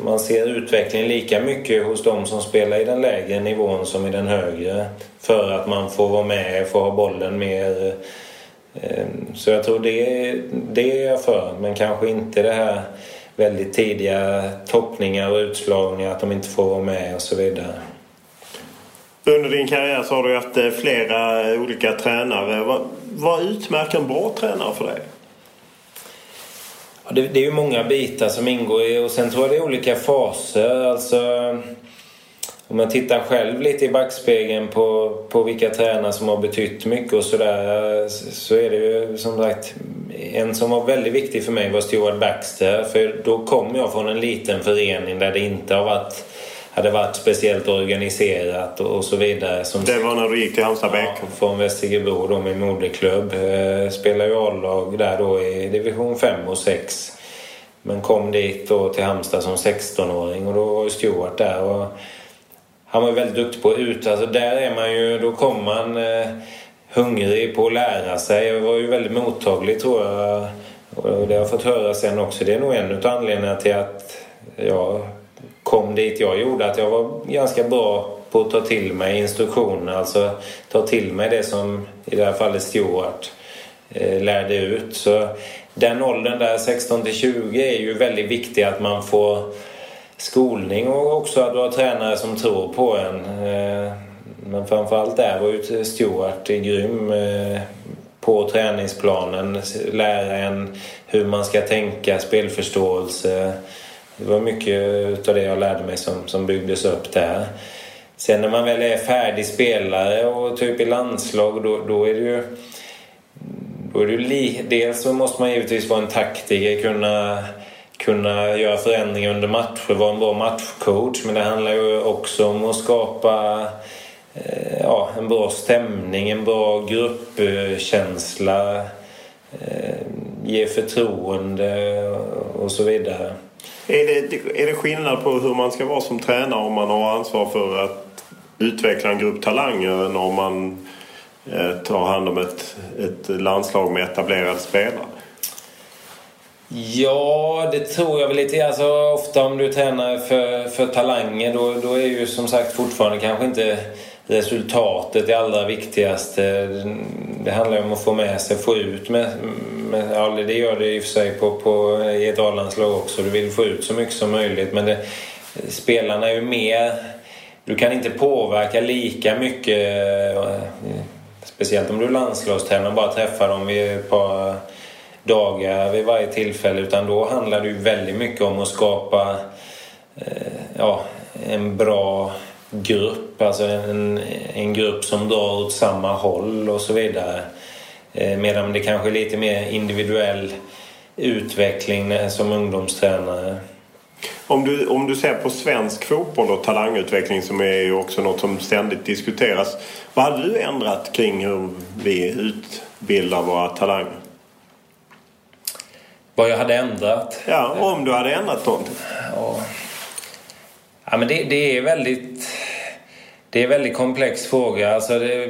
man ser utvecklingen lika mycket hos de som spelar i den lägre nivån som i den högre. För att man får vara med, får ha bollen mer. Eh, så jag tror det, det är jag för, men kanske inte det här väldigt tidiga toppningar och utslagningar, att de inte får vara med och så vidare. Under din karriär så har du haft eh, flera olika tränare. Vad, vad utmärker en bra tränare för dig? Ja, det, det, är ju många bitar som ingår i och sen tror jag det är olika faser. Alltså, om man tittar själv lite i backspegeln på, på vilka tränare som har betytt mycket och sådär så är det ju som sagt en som var väldigt viktig för mig var Stuart Baxter för då kom jag från en liten förening där det inte har varit hade varit speciellt organiserat och så vidare. Som det var när du gick till Halmstad BK? Ja, från Västergebro då, min moderklubb. Eh, spelade ju A-lag där då i division 5 och 6. Men kom dit då till Halmstad som 16-åring och då var ju Stuart där. Och han var ju väldigt duktig på att ut. Alltså där är man ju, då kommer man eh, hungrig på att lära sig. Jag var ju väldigt mottaglig tror jag. Och det har jag fått höra sen också. Det är nog en av anledningarna till att jag kom dit jag gjorde att jag var ganska bra på att ta till mig instruktioner. Alltså ta till mig det som i det här fallet Stewart eh, lärde ut. Så den åldern där 16 till 20 är ju väldigt viktig att man får skolning och också att du har tränare som tror på en. Eh, men framförallt där var ju Stewart grym eh, på träningsplanen. Lära en hur man ska tänka, spelförståelse det var mycket av det jag lärde mig som, som byggdes upp där. Sen när man väl är färdig spelare och typ i landslag då, då är det ju... Då är det li, dels så måste man givetvis vara en taktiker, kunna, kunna göra förändringar under matcher, vara en bra matchcoach. Men det handlar ju också om att skapa eh, ja, en bra stämning, en bra gruppkänsla, eh, ge förtroende och så vidare. Är det, är det skillnad på hur man ska vara som tränare om man har ansvar för att utveckla en grupp talanger än om man eh, tar hand om ett, ett landslag med etablerade spelare? Ja, det tror jag väl lite. Alltså, ofta om du tränar för, för talanger då, då är ju som sagt fortfarande kanske inte resultatet det allra viktigaste. Det handlar ju om att få med sig, få ut med, med ja, det gör det i och för sig på, på, i ett A-landslag också. Du vill få ut så mycket som möjligt men det, spelarna är ju mer... Du kan inte påverka lika mycket eh, speciellt om du är landslagstränare och bara träffar dem vid ett par dagar vid varje tillfälle utan då handlar det ju väldigt mycket om att skapa eh, ja, en bra grupp, alltså en, en grupp som drar åt samma håll och så vidare. Eh, medan det kanske är lite mer individuell utveckling som ungdomstränare. Om du, om du ser på svensk fotboll och talangutveckling som är ju också något som ständigt diskuteras. Vad hade du ändrat kring hur vi utbildar våra talanger? Vad jag hade ändrat? Ja, om du hade ändrat någonting. Ja, ja men det, det är väldigt... Det är en väldigt komplex fråga. Alltså det,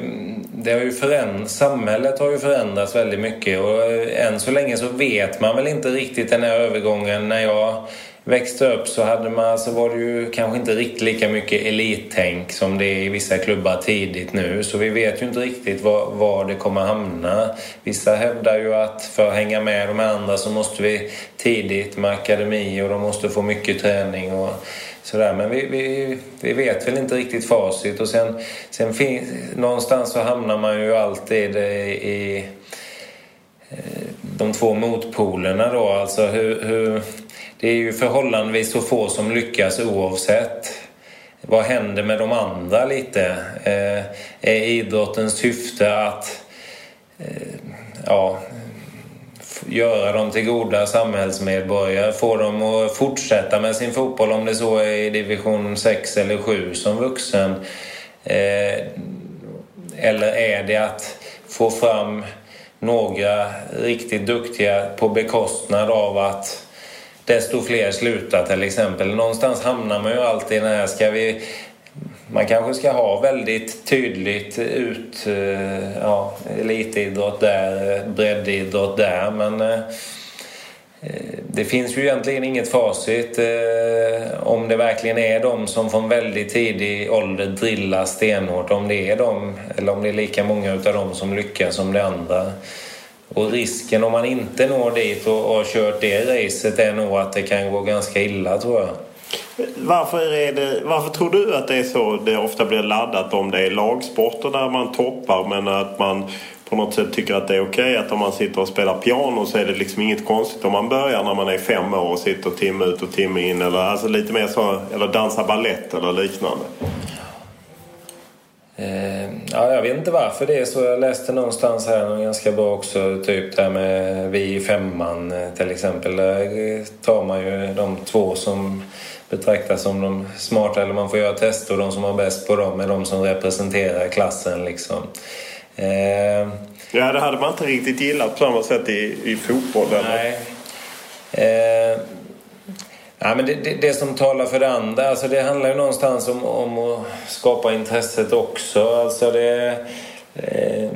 det har ju föränd, samhället har ju förändrats väldigt mycket och eh, än så länge så vet man väl inte riktigt den här övergången. När jag växte upp så hade man, så var det ju kanske inte riktigt lika mycket elittänk som det är i vissa klubbar tidigt nu. Så vi vet ju inte riktigt var, var det kommer hamna. Vissa hävdar ju att för att hänga med de andra så måste vi tidigt med akademi och de måste få mycket träning och sådär. Men vi, vi, vi vet väl inte riktigt facit och sen, sen finns, någonstans så hamnar man ju alltid i eh, de två motpolerna då. Alltså hur, hur det är ju förhållandevis så få som lyckas oavsett. Vad händer med de andra lite? Eh, är idrottens syfte att eh, ja, göra dem till goda samhällsmedborgare? Få dem att fortsätta med sin fotboll om det så är i division 6 eller 7 som vuxen? Eh, eller är det att få fram några riktigt duktiga på bekostnad av att desto fler slutar till exempel. Någonstans hamnar man ju alltid i den här, ska vi man kanske ska ha väldigt tydligt ut eh, ja, elitidrott där, breddidrott där men eh, eh, det finns ju egentligen inget facit om det verkligen är de som från väldigt tidig ålder drillar stenhårt om det är de eller om det är lika många utav dem som lyckas som det andra. Och risken om man inte når dit och har kört det racet är nog att det kan gå ganska illa tror jag. Varför, är det, varför tror du att det är så det ofta blir laddat om det är lagsporter där man toppar men att man på något sätt tycker att det är okej okay att om man sitter och spelar piano så är det liksom inget konstigt om man börjar när man är fem år och sitter timme ut och timme in eller alltså lite mer så eller dansar ballett eller liknande. Eh, ja, jag vet inte varför det är så. Jag läste någonstans här ganska bra också. Typ det här med vi i femman eh, till exempel. Där tar man ju de två som betraktas som de smarta eller man får göra tester och de som har bäst på dem är de som representerar klassen liksom. Eh, ja, det hade man inte riktigt gillat på samma sätt i, i fotboll. Nej. Eh, Ja, men det, det, det, som talar för det andra, alltså det handlar ju någonstans om, om att skapa intresset också. Alltså det, eh,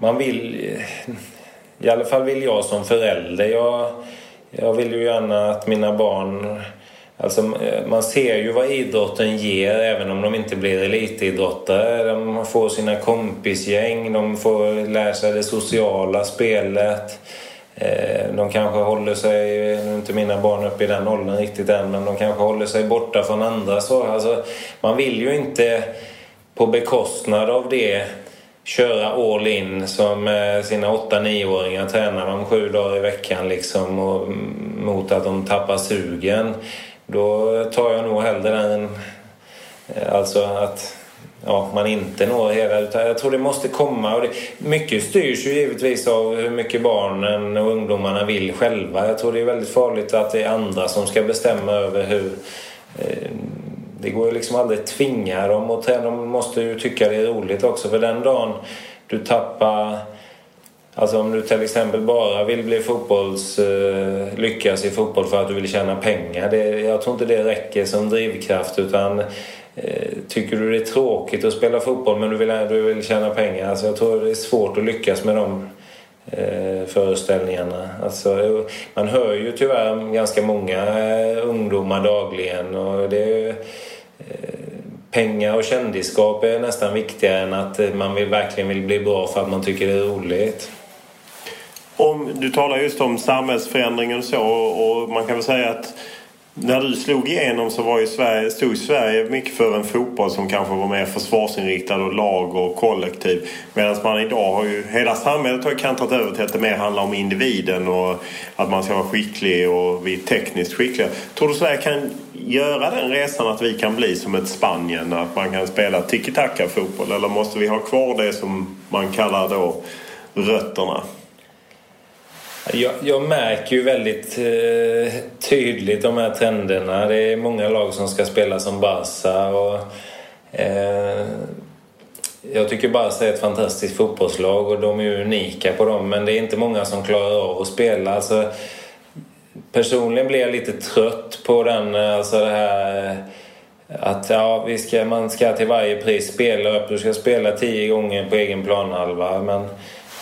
man vill, i alla fall vill jag som förälder, jag, jag vill ju gärna att mina barn Alltså, eh, man ser ju vad idrotten ger även om de inte blir elitidrottare. De får sina kompisgäng, de får lära sig det sociala spelet. Eh, de kanske håller sig, nu är inte mina barn uppe i den åldern riktigt än, men de kanske håller sig borta från andra. Så, alltså, man vill ju inte på bekostnad av det köra all in som eh, sina 8-9-åringar tränar de sju dagar i veckan liksom och, mot att de tappar sugen. Då tar jag nog hellre den, eh, alltså att ja, man inte når hela. Utan jag tror det måste komma. Och det, mycket styrs ju givetvis av hur mycket barnen och ungdomarna vill själva. Jag tror det är väldigt farligt att det är andra som ska bestämma över hur... Eh, det går ju liksom aldrig att tvinga dem och de måste ju tycka det är roligt också. För den dagen du tappar... Alltså om du till exempel bara vill bli fotbolls, uh, lyckas i fotboll för att du vill tjäna pengar. Det, jag tror inte det räcker som drivkraft utan eh, tycker du det är tråkigt att spela fotboll men du vill, du vill tjäna pengar? Alltså jag tror det är svårt att lyckas med de eh, föreställningarna. Alltså, man hör ju tyvärr ganska många eh, ungdomar dagligen och det är, eh, pengar och kändisskap är nästan viktigare än att man vill, verkligen vill bli bra för att man tycker det är roligt. Om, du talar just om samhällsförändringen och så och man kan väl säga att när du slog igenom så var ju Sverige, stod Sverige mycket för en fotboll som kanske var mer försvarsinriktad och lag och kollektiv. Medan man idag har ju, hela samhället har ju kantrat över till att det mer handlar om individen och att man ska vara skicklig och vi är tekniskt skickliga. Tror du Sverige kan göra den resan att vi kan bli som ett Spanien? Att man kan spela tiki-taka fotboll? Eller måste vi ha kvar det som man kallar då rötterna? Jag, jag, märker ju väldigt eh, tydligt de här trenderna. Det är många lag som ska spela som Barca. Och, eh, jag tycker Barca är ett fantastiskt fotbollslag och de är unika på dem. Men det är inte många som klarar av att spela. Alltså, personligen blir jag lite trött på den, eh, alltså det här eh, att ja, vi ska, man ska till varje pris spela upp. Du ska spela tio gånger på egen planhalva. Men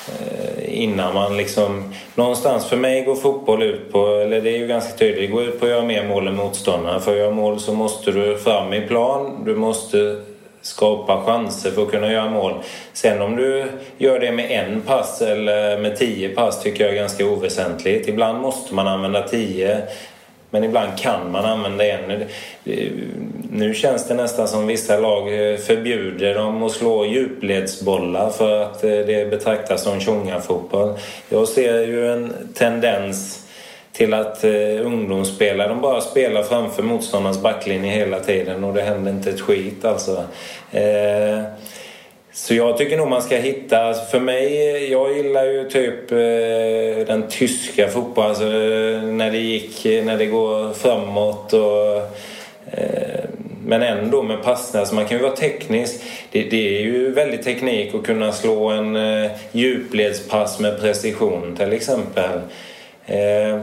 Eh, innan man liksom... Någonstans för mig går fotboll ut på, eller det är ju ganska tydligt, det går ut på att göra mer mål än motståndaren. För att göra mål så måste du fram i plan, du måste skapa chanser för att kunna göra mål. Sen om du gör det med en pass eller med tio pass tycker jag är ganska oväsentligt. Ibland måste man använda tio. Men ibland kan man använda en. Eh, nu känns det nästan som vissa lag eh, förbjuder dem att slå djupledsbollar för att eh, det betraktas som tjongafotboll. Jag ser ju en tendens till att eh, ungdomsspelare de bara spelar framför motståndarens backlinje hela tiden och det händer inte ett skit alltså. Eh, så jag tycker nog man ska hitta, alltså för mig, jag gillar ju typ eh, den tyska fotbollen, alltså eh, när det gick, eh, när det går framåt och eh, men ändå med passningar, så man kan ju vara teknisk. Det, det, är ju väldigt teknik att kunna slå en eh, djupledspass med precision till exempel. Eh,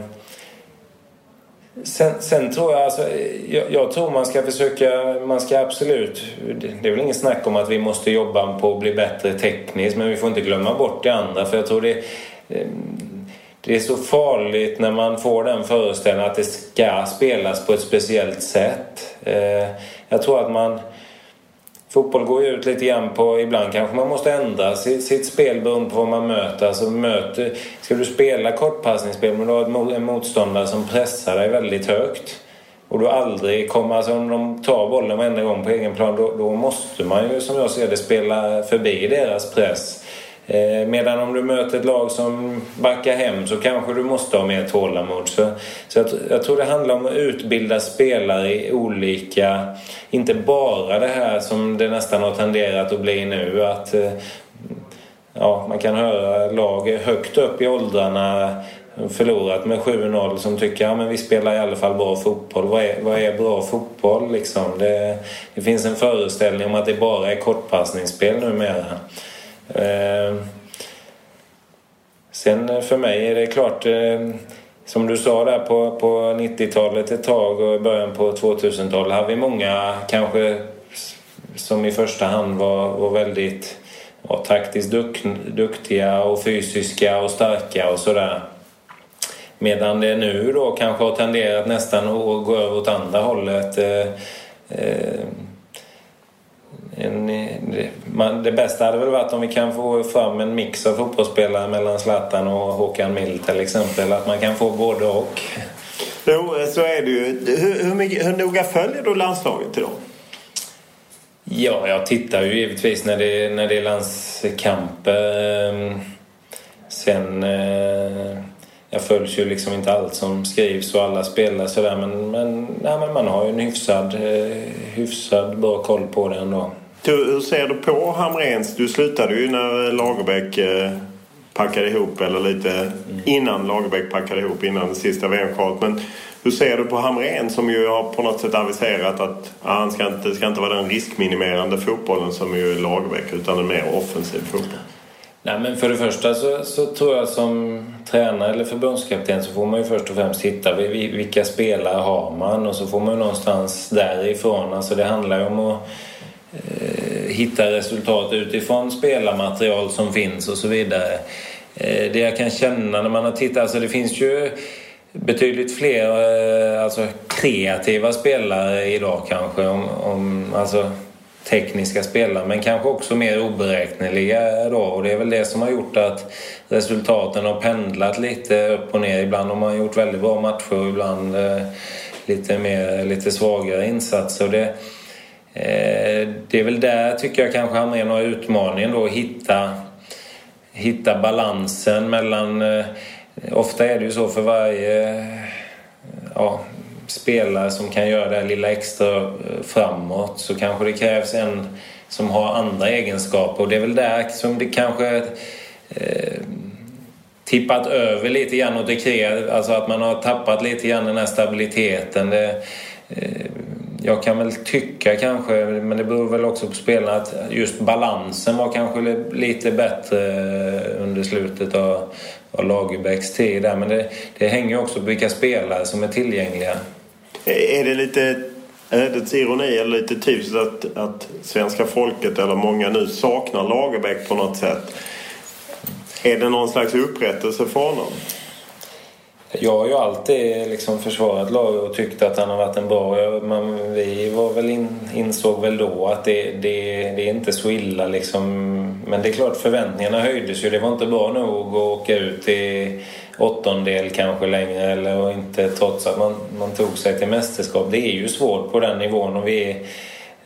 Sen, sen, tror jag, alltså, jag, jag, tror man ska försöka, man ska absolut, det är väl ingen snack om att vi måste jobba på att bli bättre tekniskt men vi får inte glömma bort det andra för jag tror det, eh, det är så farligt när man får den föreställningen att det ska spelas på ett speciellt sätt. Eh, jag tror att man Fotboll går ju ut lite grann på, ibland kanske man måste ändra sitt, sitt spel beroende på vad man möter. Alltså möter, ska du spela kortpassningsspel men du har en motståndare som pressar dig väldigt högt och du aldrig kommer, alltså om de tar bollen varenda gång på egen plan då, då måste man ju som jag ser det spela förbi deras press. Eh, medan om du möter ett lag som backar hem så kanske du måste ha mer tålamod. Så, så jag, jag, tror det handlar om att utbilda spelare i olika... Inte bara det här som det nästan har tenderat att bli nu. Att eh, ja, man kan höra lag högt upp i åldrarna förlorat med 7-0 som tycker att ja, vi spelar i alla fall bra fotboll. Vad är, vad är bra fotboll liksom? Det, det finns en föreställning om att det bara är kortpassningsspel numera. Eh, sen för mig är det klart, eh, som du sa där på, på 90-talet ett tag och i början på 2000-talet hade vi många kanske som i första hand var, var väldigt ja, taktiskt duk, duktiga och fysiska och starka och sådär. Medan det nu då kanske har tenderat nästan att gå över åt andra hållet. Eh, eh, en, man, det bästa hade väl varit om vi kan få fram en mix av fotbollsspelare mellan Zlatan och Håkan Mild till exempel. Att man kan få både och. Jo, så är det ju. Hur, hur, mycket, hur noga följer du landslaget dem? Ja, jag tittar ju givetvis när det, när det är landskamper. Ehm, sen... Eh, jag följs ju liksom inte allt som skrivs och alla spelar sådär men, men, nej, men man har ju en hyfsad, eh, hyfsad bra koll på det ändå. Hur ser du på Hamrens? Du slutade ju när Lagerbäck eh, packade ihop eller lite innan Lagerbäck packade ihop innan det sista VM-kvalet. Men hur ser du på Hamrén som ju har på något sätt aviserat att ja, han ska inte, ska inte vara den riskminimerande fotbollen som ju Lagerbäck utan en mer offensiv fotboll? Nej, men för det första så, så, tror jag som tränare eller förbundskapten så får man ju först och främst hitta vilka spelare har man och så får man ju någonstans därifrån. Alltså det handlar ju om att Eh, hitta resultat utifrån spelarmaterial som finns och så vidare. Eh, det jag kan känna när man har tittat, alltså det finns ju betydligt fler eh, alltså kreativa spelare idag kanske. Om, om, alltså tekniska spelare men kanske också mer oberäkneliga då och det är väl det som har gjort att resultaten har pendlat lite upp och ner. Ibland har man gjort väldigt bra matcher och ibland eh, lite, mer, lite svagare insatser. det, eh, Eh, det är väl där tycker jag kanske Hamrén har utmaningen då att hitta, hitta balansen mellan eh, Ofta är det ju så för varje ja, spelare som kan göra det här lilla extra eh, framåt så kanske det krävs en som har andra egenskaper och det är väl där som det kanske eh, tippat över lite grann åt det kreativa, alltså att man har tappat lite grann den här stabiliteten. Det, eh, jag kan väl tycka kanske, men det beror väl också på spelarna, att just balansen var kanske lite bättre eh, under slutet av, av Lagerbäcks tid där. Men det, det hänger också på vilka spelare som är tillgängliga. Är det lite ödets ironi eller lite typiskt att, att svenska folket eller många nu saknar Lagerbäck på något sätt? Är det någon slags upprättelse för honom? Jag har ju alltid liksom försvarat Lager och tyckt att han har varit en bra... Men vi var väl in, insåg väl då att det, det, det är inte så illa liksom. Men det är klart förväntningarna höjdes ju. Det var inte bra nog att åka ut i åttondel kanske längre eller och inte trots att man, man tog sig till mästerskap. Det är ju svårt på den nivån och vi är,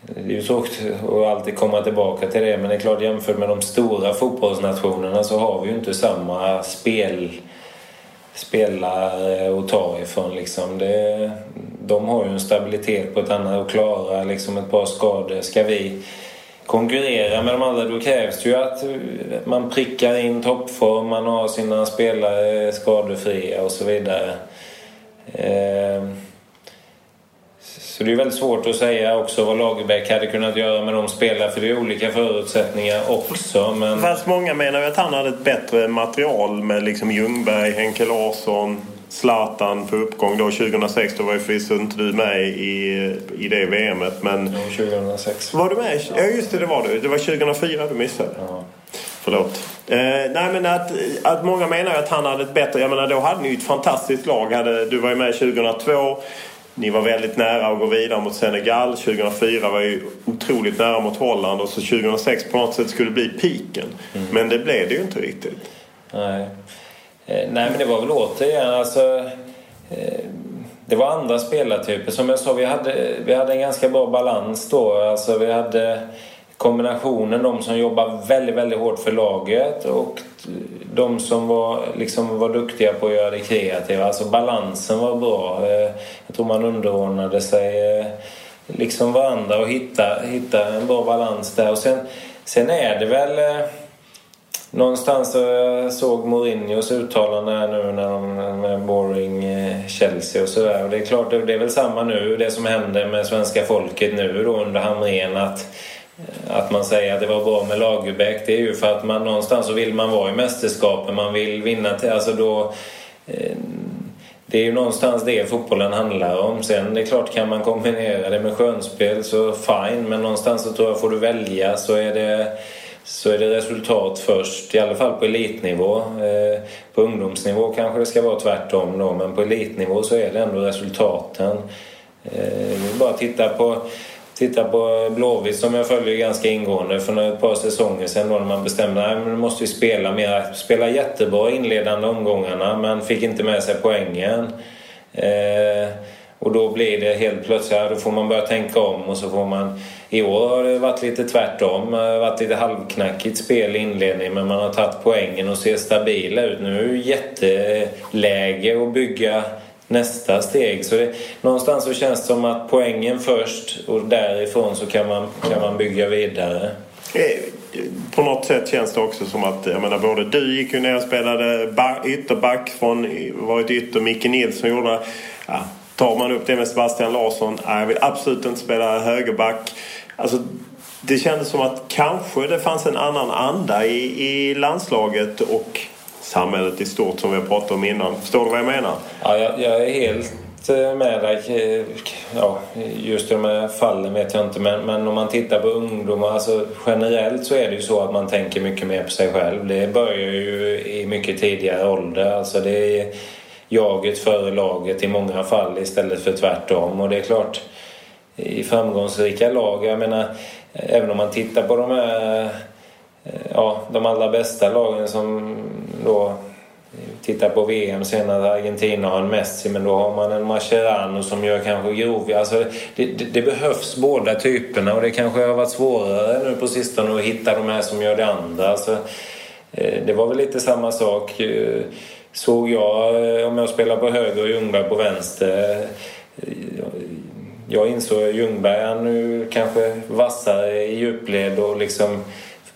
det är ju svårt att alltid komma tillbaka till det men det är klart jämfört med de stora fotbollsnationerna så har vi ju inte samma spel spelare eh, att ta ifrån. Liksom. Det, de har ju en stabilitet på ett annat och klara liksom ett par skador. Ska vi konkurrera med de andra då krävs det ju att eh, man prickar in toppform, man har sina spelare skadefria och så vidare. Eh, så det är väldigt svårt att säga också vad Lagerbäck hade kunnat göra med de spelarna för det är olika förutsättningar också. Men... Fast många menar ju att han hade ett bättre material med liksom Ljungberg, Henke Larsson, Zlatan på uppgång då 2006. Då var ju förvisso inte du med i, i det VMet. Men... Jo, 2006. Var du med? Ja just det, det var du. Det var 2004 du missade. Ja. Förlåt. Eh, nej men att, att många menar att han hade ett bättre... Jag menar då hade ni ju ett fantastiskt lag. Hade, du var ju med 2002. Ni var väldigt nära att gå vidare mot Senegal. 2004 var ju otroligt nära mot Holland och så 2006 på något sätt skulle bli piken. Mm. Men det blev det ju inte riktigt. Nej. Eh, nej men det var väl återigen alltså eh, det var andra spelartyper. Som jag sa, vi hade, vi hade en ganska bra balans då. Alltså vi hade kombinationen de som jobbar väldigt, väldigt hårt för laget och de som var, liksom var duktiga på att göra det kreativa. Alltså balansen var bra. Eh, jag tror man underordnade sig eh, liksom varandra och hitta, hitta en bra balans där. Och sen, sen är det väl eh, Någonstans jag såg Mourinhos uttalande här nu när de med boring Chelsea och sådär. Och det är klart, det är väl samma nu, det som händer med svenska folket nu då under Hamrén att Eh, att man säger att det var bra med Lagerbäck det är ju för att man någonstans så vill man vara i mästerskapen, man vill vinna till, alltså då eh, det är ju någonstans det fotbollen handlar om. Sen det är klart kan man kombinera det med skönspel så fine men någonstans så tror jag får du välja så är det så är det resultat först, i alla fall på elitnivå. Eh, på ungdomsnivå kanske det ska vara tvärtom då, men på elitnivå så är det ändå resultaten. Eh, bara titta på, titta på Blåvitt som jag följer ganska ingående för ett par säsonger sedan då när man bestämde att nu måste vi spela mer. Spela jättebra inledande omgångarna men fick inte med sig poängen. Eh, och då blir det helt plötsligt, då får man börja tänka om och så får man... I år har det varit lite tvärtom. Det har varit lite halvknackigt spel i inledningen men man har tagit poängen och ser stabila ut. Nu är det jätteläge att bygga nästa steg. Så det, någonstans så känns det som att poängen först och därifrån så kan man, kan man bygga vidare. Eh, på något sätt känns det också som att, jag menar både du gick ju ner och spelade ytterback från, varit ytter, Micke Nilsson gjorde ja, Tar man upp det med Sebastian Larsson, jag vill absolut inte spela högerback. Alltså, det kändes som att kanske det fanns en annan anda i, i landslaget och samhället i stort som vi har pratat om innan. Förstår du vad jag menar? Ja, jag, jag är helt eh, med dig. Eh, ja, just de här fallen vet jag inte men, men om man tittar på ungdomar, alltså generellt så är det ju så att man tänker mycket mer på sig själv. Det börjar ju i mycket tidigare ålder. Alltså det är jaget före laget i många fall istället för tvärtom. Och det är klart, i framgångsrika lag, jag menar även om man tittar på de här Eh, ja, de allra bästa lagen som då tittar på VM senare, Argentina har en Messi men då har man en Mascherano som gör kanske grov... Alltså det, det, det, behövs båda typerna och det kanske har varit svårare nu på sistone att hitta de här som gör det andra. Alltså, eh, det var väl lite samma sak eh, såg jag om jag spelar på höger och Ljungberg på vänster. Jag insåg att Ljungberg är nu kanske vassare i djupled och liksom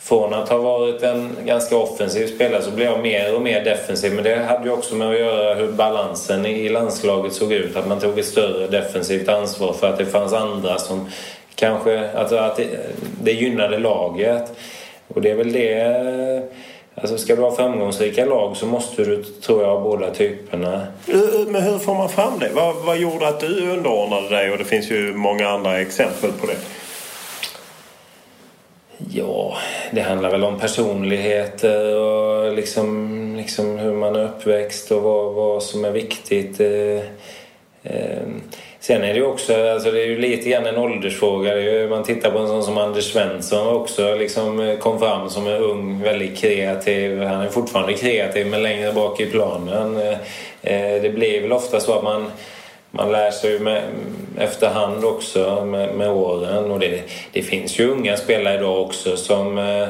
från att ha varit en ganska offensiv spelare så blev jag mer och mer defensiv. Men det hade ju också med att göra hur balansen i landslaget såg ut. Att man tog ett större defensivt ansvar för att det fanns andra som kanske... Alltså att det, det gynnade laget. Och det är väl det... Alltså ska du ha framgångsrika lag så måste du, tror jag, ha båda typerna. Men hur får man fram det? Vad, vad gjorde att du underordnade dig? Och det finns ju många andra exempel på det. Ja, det handlar väl om personligheter eh, och liksom, liksom hur man är uppväxt och vad, vad som är viktigt. Eh, eh. Sen är det ju också, alltså det är ju lite grann en åldersfråga. Ju, man tittar på en sån som Anders Svensson också liksom kom fram som en ung, väldigt kreativ. Han är fortfarande kreativ men längre bak i planen. Det blir väl ofta så att man man lär sig med, efterhand också med, med åren. Och det, det, finns ju unga spelare idag också som, eh,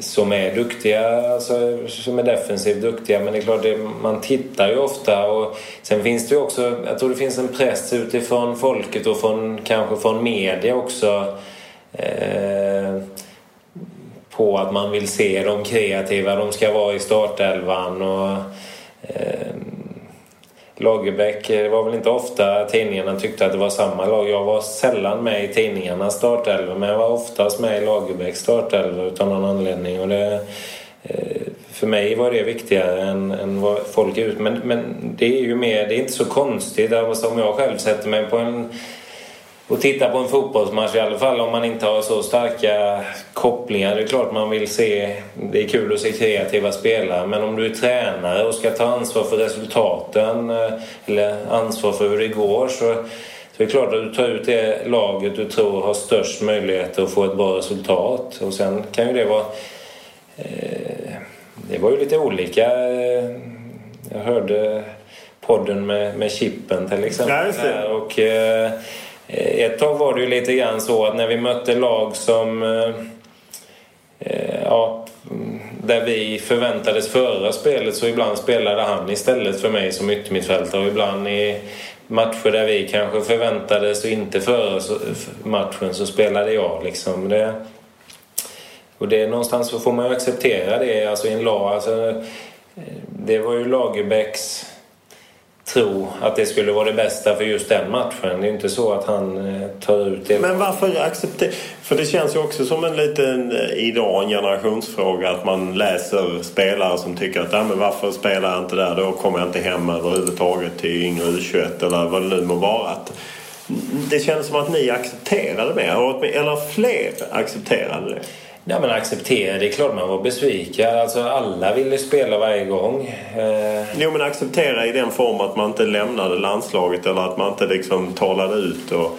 som är duktiga, alltså, som är defensivt duktiga. Men det är klart, det, man tittar ju ofta. Och sen finns det ju också, jag tror det finns en press utifrån folket och från, kanske från media också. Eh, på att man vill se de kreativa, de ska vara i startelvan. Och, eh, Lagerbäck, eh, det var väl inte ofta tidningarna tyckte att det var samma lag. Jag var sällan med i tidningarnas startelva men jag var oftast med i Lagerbäcks startelva utan någon anledning. Och det, eh, för mig var det viktigare än, än vad folk är ut. Men, men det är ju mer, det är inte så konstigt. Alltså, om jag själv sätter mig på en och titta på en fotbollsmatch i alla fall om man inte har så starka kopplingar. Det är klart man vill se, det är kul att se kreativa spelare men om du är tränare och ska ta ansvar för resultaten eh, eller ansvar för hur det går så, så är det klart att du tar ut det laget du tror har störst möjlighet att få ett bra resultat. Och sen kan ju det vara... Eh, det var ju lite olika. Jag hörde podden med, med Chippen till exempel. Ja, och, eh, Eh, Eh, ett tag var det ju lite grann så att när vi mötte lag som eh, eh, ja, där vi förväntades föra spelet så ibland spelade han istället för mig som yttermittfältare och ibland i matcher där vi kanske förväntades och inte föra matchen så spelade jag liksom. Det, och det någonstans så får man ju acceptera det alltså i en lag. Alltså, eh, det var ju Lagerbäcks tro att det skulle vara det bästa för just den matchen. Det är inte så att han eh, tar ut det. Men varför acceptera? För det känns ju också som en liten eh, idag en generationsfråga att man läser spelare som tycker att men varför spelar jag inte där? Då kommer jag inte hem överhuvudtaget till yngre U21 eller vad det nu må vara. Det känns som att ni accepterade det, eller fler accepterade det. Ja, men acceptera, det är klart man var besviken. Alltså, alla ville spela varje gång. Eh... Jo, men acceptera i den form att man inte lämnade landslaget eller att man inte liksom talade ut. Och...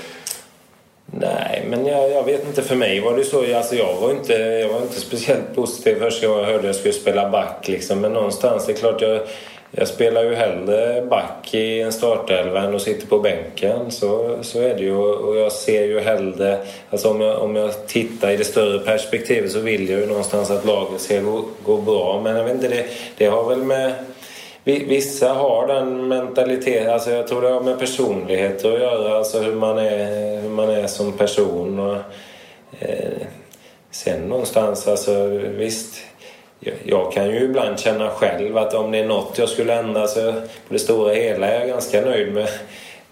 Nej, men jag, jag, vet inte. För mig var det så. Alltså, jag, var inte, jag var inte speciellt positiv första gången jag hörde att jag skulle spela back. Liksom. Men någonstans, det är klart jag jag spelar ju hellre back i en startelva än att sitta på bänken. Så, så är det ju. Och jag ser ju hellre... Alltså om jag, om jag tittar i det större perspektivet så vill jag ju någonstans att laget ska gå, gå bra. Men jag vet inte, det, det har väl med... Vissa har den mentaliteten. Alltså jag tror det har med personlighet att göra. Alltså hur man är, hur man är som person. Och, eh, sen någonstans, alltså visst jag kan ju ibland känna själv att om det är något jag skulle ändra så på det stora hela är jag ganska nöjd med,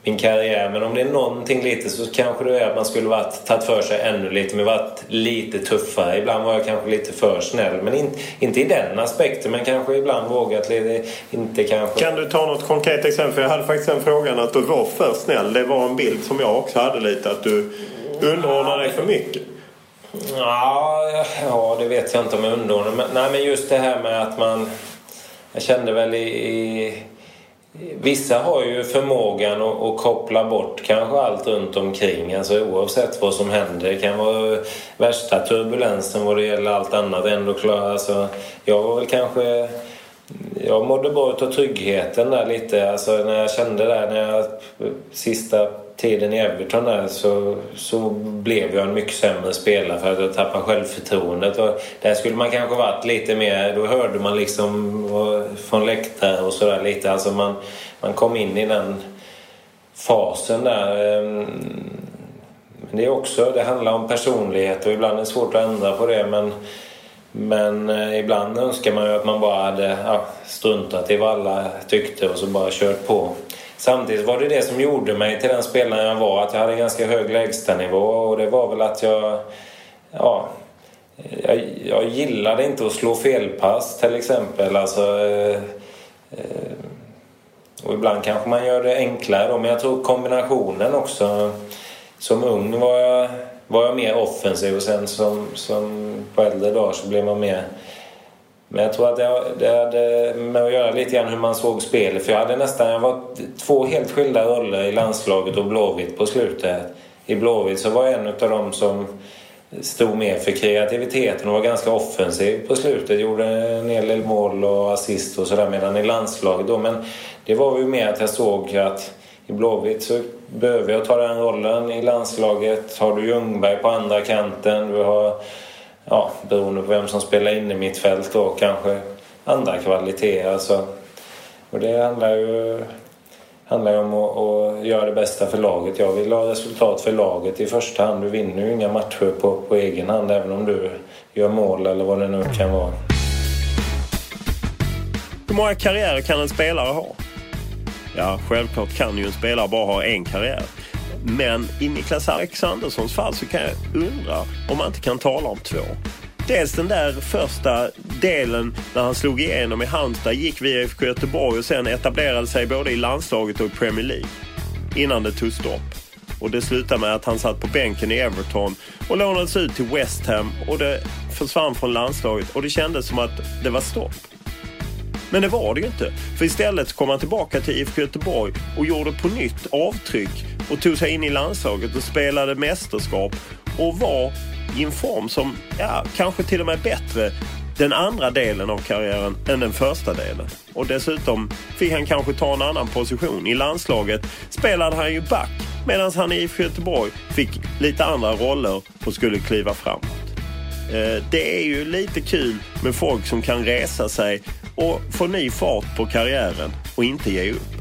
min karriär. Men om det är någonting lite så kanske det är att man skulle varit, tagit för sig ännu lite men varit lite tuffare. Ibland var jag kanske lite för snäll. Men in, inte i den aspekten men kanske ibland vågat lite. Inte kanske... Kan du ta något konkret exempel? För jag hade faktiskt den frågan att du var för snäll. Det var en bild som jag också hade lite att du underordnade dig för mycket. Ja, ja, det vet jag inte om jag underordnar men, Nej, men just det här med att man... Jag kände väl i, i Vissa har ju förmågan att, att, koppla bort kanske allt runt omkring. Alltså oavsett vad som händer. Det kan vara värsta turbulensen vad det gäller allt annat. Ändå klara. Alltså, jag var väl kanske... Jag mådde bra utav tryggheten där lite. Alltså när jag kände där när jag sista tiden i Everton där så, så blev jag en mycket sämre spelare för att jag tappade självförtroendet. Och där skulle man kanske varit lite mer, då hörde man liksom från läktare och sådär lite. Alltså man, man kom in i den fasen där. Ehm, men det är också, det handlar om personlighet och ibland är det svårt att ändra på det men men eh, ibland önskar man ju att man bara hade ja, struntat i vad alla tyckte och så bara kört på. Samtidigt var det det som gjorde mig till den spelaren jag var. Att jag hade ganska hög lägstanivå och det var väl att jag... Ja, jag, jag gillade inte att slå felpass till exempel. Alltså, eh, eh, och ibland kanske man gör det enklare då. Men jag tror kombinationen också. Som ung var jag, var jag mer offensiv och sen som, som på äldre dagar så blev man mer men jag tror att det, det hade med att göra lite grann hur man såg spelet. För jag hade nästan, jag var två helt skilda roller i landslaget och Blåvitt på slutet. I Blåvitt så var jag en av dem som stod mer för kreativiteten och var ganska offensiv på slutet. Gjorde en hel del mål och assist och sådär medan i landslaget då. Men det var ju mer att jag såg att i Blåvitt så behöver jag ta den rollen. I landslaget har du Ljungberg på andra kanten. Du har ja, beroende på vem som spelar in i mitt fält då kanske andra kvaliteter. Alltså, och det handlar ju handlar om att, att, göra det bästa för laget. Jag vill ha resultat för laget i första hand. Du vinner ju inga matcher på, på egen hand även om du gör mål eller vad det nu kan vara. Hur många karriärer kan en spelare ha? Ja, självklart kan ju en spelare bara ha en karriär. Men i Niklas Alexanderssons fall så kan jag undra om man inte kan tala om två. Dels den där första delen när han slog igenom i Halmstad, gick via IFK Göteborg och sen etablerade sig både i landslaget och i Premier League. Innan det tog stopp. Och det slutade med att han satt på bänken i Everton och lånades ut till West Ham och det försvann från landslaget och det kändes som att det var stopp. Men det var det ju inte. För istället kom han tillbaka till IFK Göteborg och gjorde på nytt avtryck och tog sig in i landslaget och spelade mästerskap och var i en form som, ja, kanske till och med bättre den andra delen av karriären än den första delen. Och dessutom fick han kanske ta en annan position. I landslaget spelade han ju back medan han i IFK Göteborg fick lite andra roller och skulle kliva framåt. Eh, det är ju lite kul med folk som kan resa sig och få ny fart på karriären och inte ge upp.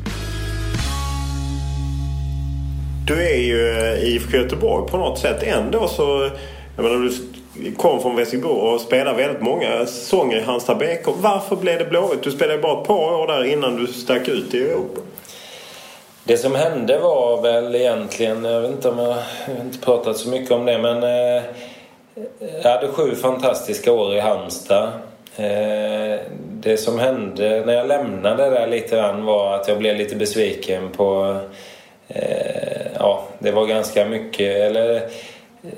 Du är ju eh, IFK Göteborg på något sätt ändå så... Jag menar, du kom från Västerbro och spelade väldigt många säsonger i Halmstad BK. Varför blev det Blåvitt? Du spelade bara ett par år där innan du stack ut i Europa. Det som hände var väl egentligen, jag vet inte om jag, jag har inte pratat så mycket om det men eh, jag hade sju fantastiska år i Halmstad. Eh, det som hände när jag lämnade där lite grann var att jag blev lite besviken på... Eh, ja, det var ganska mycket... Eller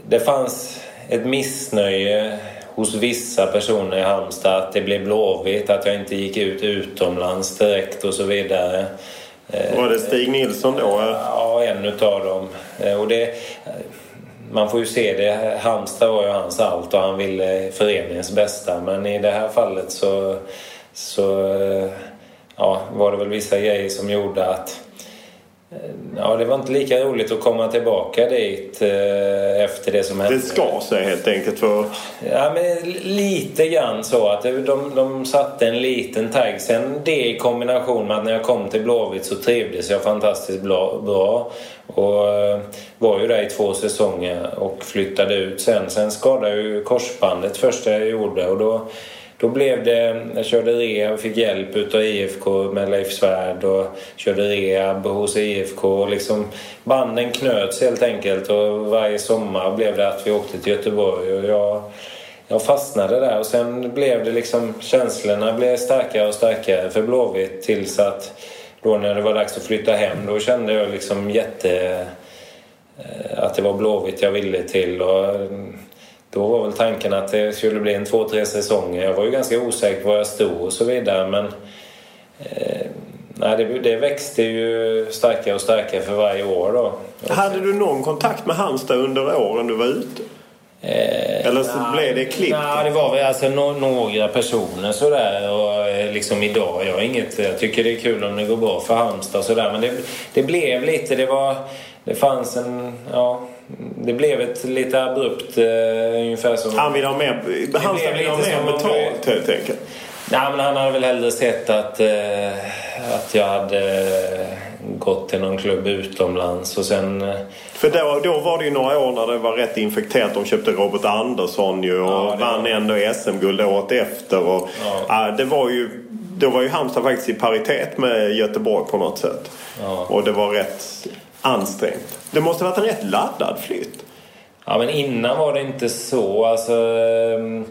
det fanns ett missnöje hos vissa personer i Halmstad att det blev Blåvitt, att jag inte gick ut utomlands direkt och så vidare. Var det Stig Nilsson då? Ja, en utav dem. Och det, man får ju se det. Halmstad var ju hans allt och han ville föreningens bästa. Men i det här fallet så, så ja, var det väl vissa grejer som gjorde att Ja, det var inte lika roligt att komma tillbaka dit eh, efter det som hände. Det ska sig helt enkelt för... Ja, men lite grann så att de, de satte en liten tagg. Sen det i kombination med att när jag kom till Blåvitt så trivdes jag fantastiskt bra. Och eh, var ju där i två säsonger och flyttade ut sen. Sen skadade jag ju korsbandet första jag gjorde och då då blev det, jag körde rehab, fick hjälp utav IFK med Leif Svärd och körde rehab hos IFK. Liksom, banden knöts helt enkelt och varje sommar blev det att vi åkte till Göteborg och jag, jag fastnade där och sen blev det liksom, känslorna blev starkare och starkare för Blåvitt tills att då när det var dags att flytta hem då kände jag liksom jätte eh, att det var Blåvitt jag ville till och då var väl tanken att det skulle bli en två, tre säsonger. Jag var ju ganska osäker på var jag stod och så vidare men eh, nej, det, det, växte ju starkare och starkare för varje år då. Hade du någon kontakt med Halmstad under åren du var ute? Eh, Eller så na, blev det klipp? Nej, det var väl alltså no några personer sådär. Och eh, liksom idag, jag, inget, jag tycker det är kul om det går bra för Halmstad och sådär. Men det, det blev lite, det var... Det fanns en... Ja, det blev ett lite abrupt eh, ungefär som... Han vill ha mer, Halmstad vill ha mer betalt helt enkelt? Nej, men han hade väl hellre sett att, eh, att jag hade gått till någon klubb utomlands och sen... Eh, För då, då var det ju några år när det var rätt infekterat. De köpte Robert Andersson ju och ja, vann var... ändå SM-guld året efter. Och, ja. äh, det var ju, då var ju Halmstad faktiskt i paritet med Göteborg på något sätt. Ja. Och det var rätt ansträngt. Det måste varit en rätt laddad flytt. Ja, men innan var det inte så. Alltså, ehm,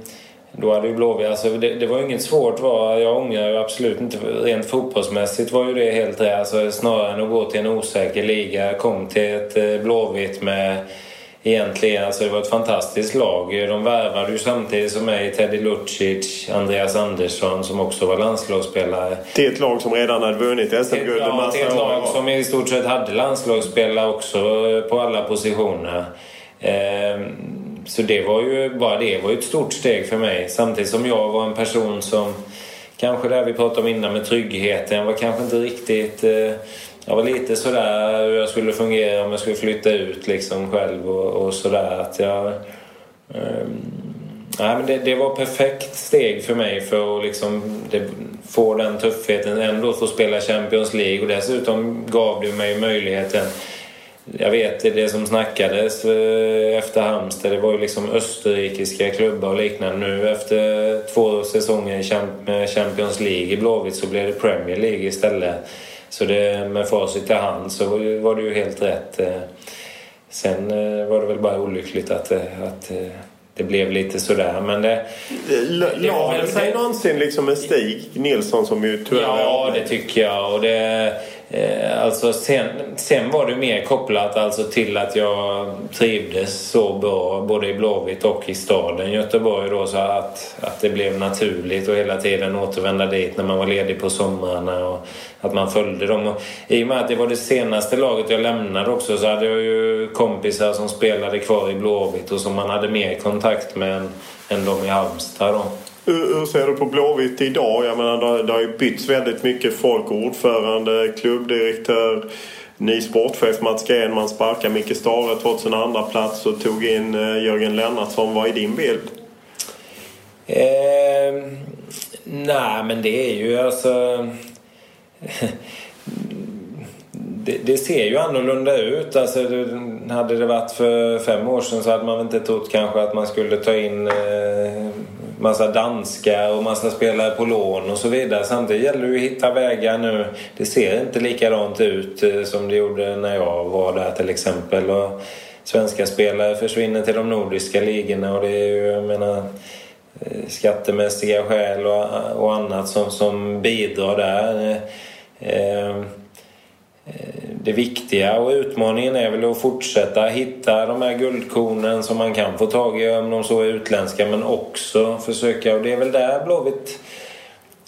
då hade ju Blåvitt... Alltså, det, det, var ju inget svårt. val, jag ångrar ju absolut inte. Rent fotbollsmässigt var ju det helt rätt. Alltså, snarare än att gå till en osäker liga. Kom till ett eh, Blåvitt med egentligen, alltså det var ett fantastiskt lag. De värvade ju samtidigt som mig Teddy Lucic, Andreas Andersson som också var landslagsspelare. Till ett lag som redan hade vunnit SM-guld en massa till ett lag som i stort sett hade landslagsspelare också på alla positioner. Ehm, så det var ju, bara det var ju ett stort steg för mig. Samtidigt som jag var en person som, kanske det vi pratade om innan med tryggheten, var kanske inte riktigt eh, jag var lite sådär hur jag skulle fungera om jag skulle flytta ut liksom själv och, och sådär. Att jag, um, nej, men det, det, var perfekt steg för mig för att liksom, det, få den tuffheten. Ändå få spela Champions League och dessutom gav det mig möjligheten jag vet det som snackades eh, efter Halmstad, det var ju liksom österrikiska klubbar och liknande. Nu efter två säsonger i Champions League i Blåvitt så blev det Premier League istället. Så det, med facit i hand så var det ju helt rätt. Eh, sen eh, var det väl bara olyckligt att, eh, att det blev lite sådär. Men det... La det sig någonsin liksom med Stig Nilsson som ju tyvärr... Ja, det tycker jag. Och det, Eh, alltså sen, sen var det mer kopplat alltså till att jag trivdes så bra både i Blåvitt och i staden Göteborg då så att, att det blev naturligt att hela tiden återvända dit när man var ledig på somrarna och att man följde dem. Och I och med att det var det senaste laget jag lämnade också så hade jag ju kompisar som spelade kvar i Blåvitt och som man hade mer kontakt med än, än de i Halmstad då. Hur, ser du på Blåvitt idag? Jag menar, det, det har ju bytts väldigt mycket folk. Ordförande, klubbdirektör, ny sportchef Mats Gren. Man sparkar Micke Stare trots en andra plats och tog in eh, Jörgen Lennartsson. Vad är din bild? Eh, nej, men det är ju alltså... det, det, ser ju annorlunda ut. Alltså, hade det varit för fem år sedan så hade man inte trott kanske att man skulle ta in eh, massa danskar och massa spelare på lån och så vidare. Samtidigt gäller det att hitta vägar nu. Det ser inte likadant ut eh, som det gjorde när jag var där till exempel. Och svenska spelare försvinner till de nordiska ligorna och det är ju, jag menar, eh, skattemässiga skäl och, och annat som, som bidrar där. Eh, Eh, det viktiga och utmaningen är väl att fortsätta hitta de här guldkornen som man kan få tag i om de så är utländska men också försöka och det är väl där Blåvitt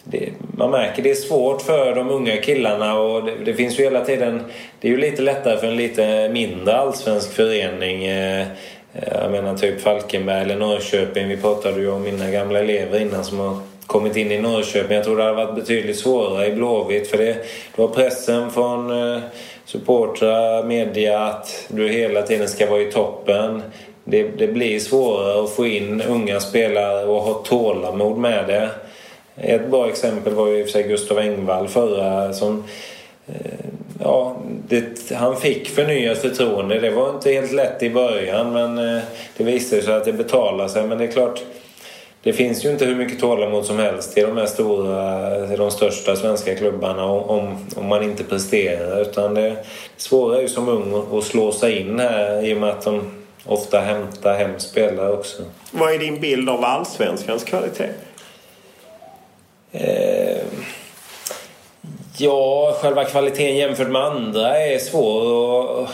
det, man märker det är svårt för de unga killarna och det, det, finns ju hela tiden Det är ju lite lättare för en lite mindre allsvensk förening eh, eh Jag menar typ Falkenberg eller Norrköping. Vi pratade ju om mina gamla elever innan som har kommit in i Norrköping. Jag tror det hade varit betydligt svårare i Blåvitt för det, det var pressen från eh, supportrar, media att du hela tiden ska vara i toppen. Det, det, blir svårare att få in unga spelare och ha tålamod med det. Ett bra exempel var ju i och för sig Gustav Engvall förra som eh, Ja, det, han fick förnyat förtroende. Det var inte helt lätt i början men eh, det visade sig att det betalar sig. Men det är klart det finns ju inte hur mycket tålamod som helst i de här stora, de största svenska klubbarna om, om man inte presterar. Utan det svåra är ju som ung att slå sig in här i och med att de ofta hämtar hem spelare också. Vad är din bild av allsvenskans kvalitet? Eh, Ja, själva kvaliteten jämfört med andra är svår att,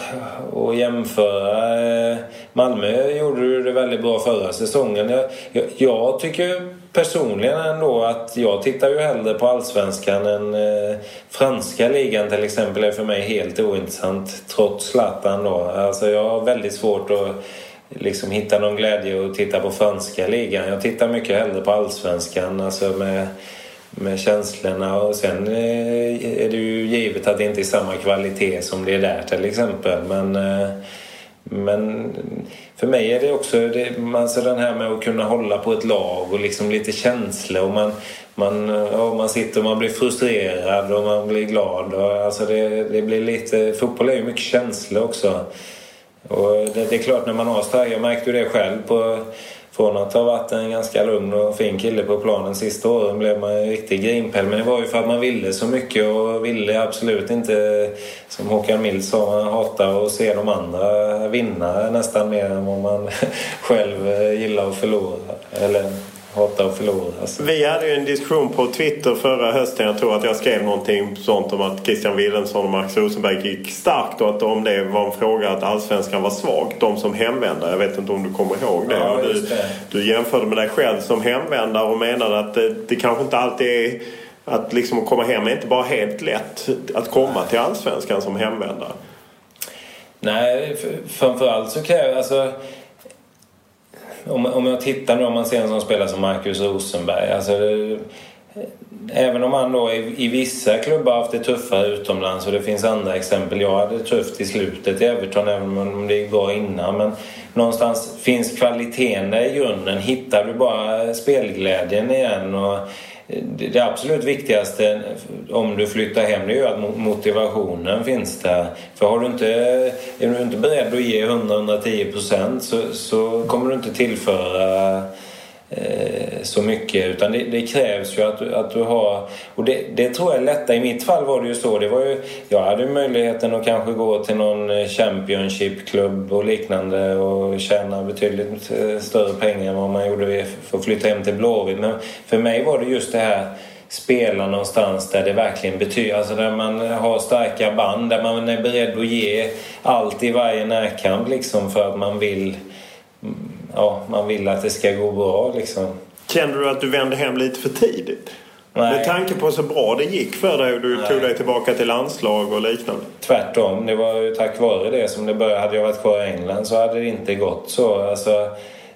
att jämföra. Malmö gjorde det väldigt bra förra säsongen. Jag, jag, jag, tycker personligen ändå att jag tittar ju hellre på allsvenskan än eh, franska ligan till exempel är för mig helt ointressant trots Zlatan då. Alltså jag har väldigt svårt att liksom hitta någon glädje att titta på franska ligan. Jag tittar mycket hellre på allsvenskan alltså med med känslorna och sen eh, är det ju givet att det inte är samma kvalitet som det är där till exempel. Men, eh, men för mig är det också det, alltså den här med att kunna hålla på ett lag och liksom lite känslor. Och man, man, eh, ja, man sitter och man blir frustrerad och man blir glad. Och, alltså det, det blir lite, fotboll är ju mycket känslor också. Och det, det är klart när man har starka, jag märkte ju det själv på från att ha varit en ganska lugn och fin kille på planen sista åren blev man en riktig grinpell. Men det var ju för att man ville så mycket och ville absolut inte, som Håkan Mild sa, man hatar att se de andra vinna nästan mer än vad man själv eh, gillar att förlora. Eller hatar att förlora. Alltså. Vi hade ju en diskussion på Twitter förra hösten. Jag tror att jag skrev någonting sånt om att Christian Wilhelmsson och Max Rosenberg gick starkt och att om det var en fråga att allsvenskan var svag. De som hemvändare. Jag vet inte om du kommer ihåg det. Ja, du, det. du jämförde med dig själv som hemvändare och menade att det, det kanske inte alltid är att liksom komma hem är inte bara helt lätt att komma till allsvenskan som hemvändare. Nej, framförallt så kräver alltså om, om jag tittar nu om man ser en som spelar som Marcus Rosenberg. Alltså, eh, även om han då i, i vissa klubbar haft det tuffare utomlands och det finns andra exempel. Jag hade det tufft i slutet i Everton även om det gick bra innan. Men någonstans finns kvaliteten där i grunden. Hittar du bara spelglädjen igen och det absolut viktigaste om du flyttar hem det är ju att motivationen finns där. För har du inte, är du inte beredd att ge 100-110 procent så, så kommer du inte tillföra Eh, så mycket. Utan det, det, krävs ju att, att du har... Och det, det tror jag är lättare. I mitt fall var det ju så. Det var ju, jag hade möjligheten att kanske gå till någon eh, Championship-klubb och liknande och tjäna betydligt eh, större pengar än vad man gjorde för att flytta hem till Blåvitt. Men för mig var det just det här spela någonstans där det verkligen betyder, alltså där man har starka band, där man är beredd att ge allt i varje närkamp liksom för att man vill ja, man vill att det ska gå bra liksom. Kände du att du vände hem lite för tidigt? Nej. Med tanke på så bra det gick för dig och du Nej. tog dig tillbaka till landslag och liknande. Tvärtom. Det var ju tack vare det som det började. Hade jag varit kvar i England så hade det inte gått så. Alltså,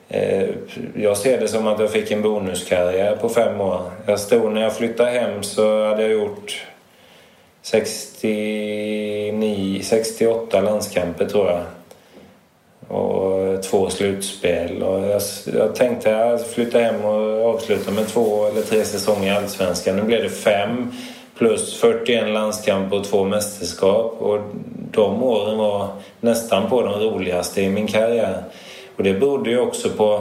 eh, jag ser det som att jag fick en bonuskarriär på fem år. Jag stod när jag flyttade hem så hade jag gjort 69, 68 landskamper tror jag och eh, två slutspel. Och jag, jag tänkte jag flytta hem och avsluta med två eller tre säsonger i Allsvenskan. Nu blev det fem plus 41 landskamper och två mästerskap. Och de åren var nästan på de roligaste i min karriär. Och det berodde ju också på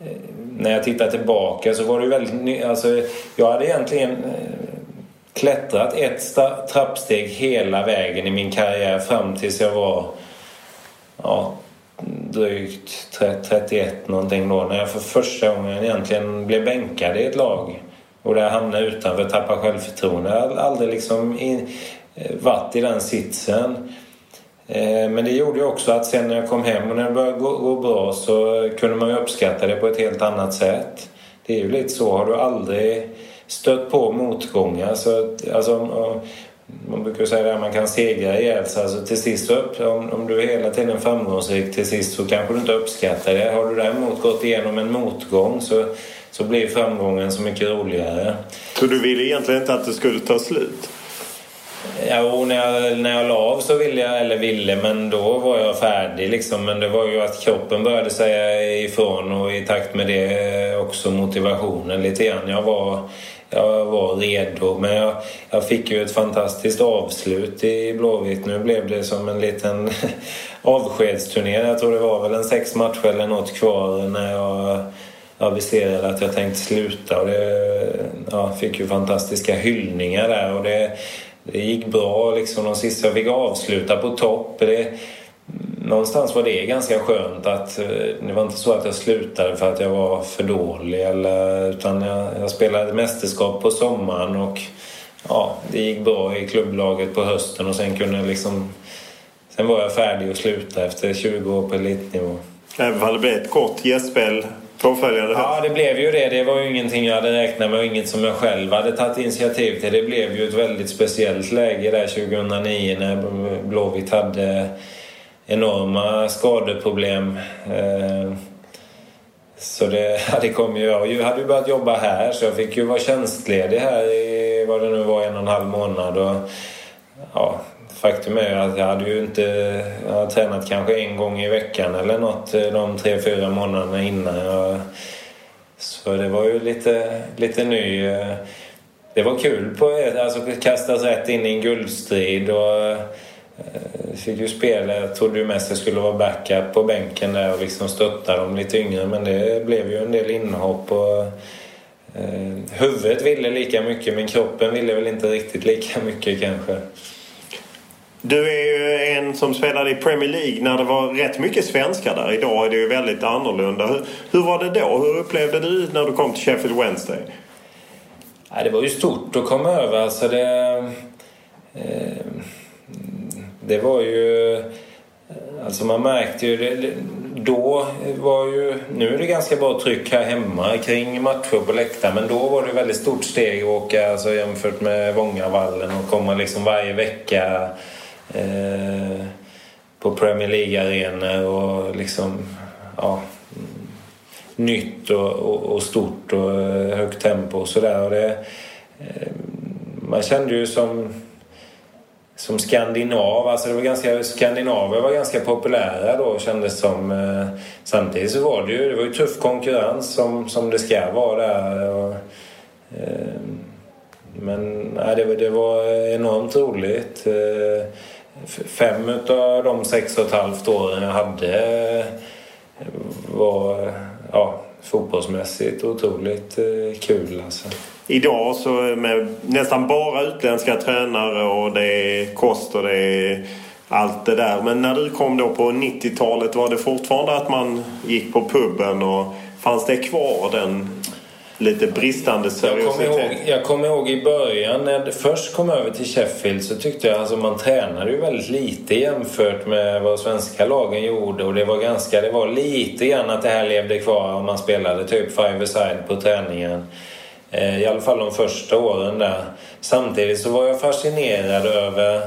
eh, när jag tittar tillbaka så var det väldigt... Alltså, jag hade egentligen eh, klättrat ett trappsteg hela vägen i min karriär fram tills jag var ja, drygt 31 någonting då när jag för första gången egentligen blev bänkad i ett lag. Och där jag hamnade utanför, tappade självförtroende. Jag har aldrig liksom in, eh, varit i den sitsen. Eh, men det gjorde ju också att sen när jag kom hem och när det började gå, gå bra så kunde man ju uppskatta det på ett helt annat sätt. Det är ju lite så. Har du aldrig stött på motgångar så alltså, man brukar säga att man kan segra ihjäl sig. Alltså till sist upp, om, om du är hela tiden framgångsrik till sist så kanske du inte uppskattar det. Har du däremot gått igenom en motgång så, så blir framgången så mycket roligare. Så du ville egentligen inte att det skulle ta slut? Ja, när jag, när jag la av så ville jag, eller ville, men då var jag färdig liksom. Men det var ju att kroppen började säga ifrån och i takt med det också motivationen lite grann. Jag var jag var redo. Men jag, jag, fick ju ett fantastiskt avslut i Blåvitt. Nu blev det som en liten avskedsturné. Jag tror det var väl en sex matcher eller något kvar när jag aviserade att jag tänkte sluta. Och det, ja, fick ju fantastiska hyllningar där. Och det, det gick bra. Liksom, de sista jag fick avsluta på topp. Det, någonstans var det ganska skönt att eh, det var inte så att jag slutade för att jag var för dålig. Eller, utan jag, jag spelade mästerskap på sommaren och ja, det gick bra i klubblaget på hösten och sen kunde jag liksom... Sen var jag färdig att sluta efter 20 år på elitnivå. Även om det blev ett kort gästspel påföljande Ja, det blev ju det. Det var ju ingenting jag hade räknat med och inget som jag själv hade tagit initiativ till. Det blev ju ett väldigt speciellt läge där 2009 när Blåvitt hade enorma skadeproblem. Eh, så det, det kom ju, jag hade ju börjat jobba här så jag fick ju vara tjänstledig här i vad det nu var en och en halv månad. Och, ja, faktum är att jag hade ju inte jag hade tränat kanske en gång i veckan eller något eh, de tre, fyra månaderna innan. Jag, så det var ju lite, lite ny. Eh, det var kul på alltså kastas rätt in i en guldstrid och fick ju spela. Jag trodde ju mest jag skulle vara backup på bänken där och liksom stötta de lite yngre. Men det blev ju en del inhopp. Och, eh, huvudet ville lika mycket men kroppen ville väl inte riktigt lika mycket kanske. Du är ju en som spelade i Premier League när det var rätt mycket svenskar där. Idag är det ju väldigt annorlunda. Hur, hur var det då? Hur upplevde du när du kom till Sheffield Wednesday? Ja, det var ju stort att komma över. Alltså det, eh, det var ju... Alltså man märkte ju... Det, då var ju... Nu är det ganska bra tryck här hemma kring matcher på läktaren men då var det väldigt stort steg att åka alltså jämfört med Vångavallen och komma liksom varje vecka eh, på Premier League-arenor och liksom... Ja, nytt och, och, och, stort och eh, högt tempo och sådär. Eh, man kände ju som som skandinav. Alltså det var ganska, skandinaver var ganska populära då kändes som. Eh, samtidigt så var det ju, det var ju tuff konkurrens som, som det ska vara där. Och, eh, men nej, det, det var enormt roligt. Eh, fem av de sex och ett halvt åren jag hade eh, var ja, fotbollsmässigt otroligt eh, kul alltså idag så med nästan bara utländska tränare och det är kost och det är allt det där. Men när du kom då på 90-talet var det fortfarande att man gick på puben och fanns det kvar den lite bristande seriositeten? Jag kommer ihåg, jag kommer ihåg i början när jag först kom över till Sheffield så tyckte jag alltså man tränade ju väldigt lite jämfört med vad svenska lagen gjorde och det var ganska, det var lite grann att det här levde kvar om man spelade typ five-a-side på träningen. Eh, I alla fall de första åren där. Samtidigt så var jag fascinerad över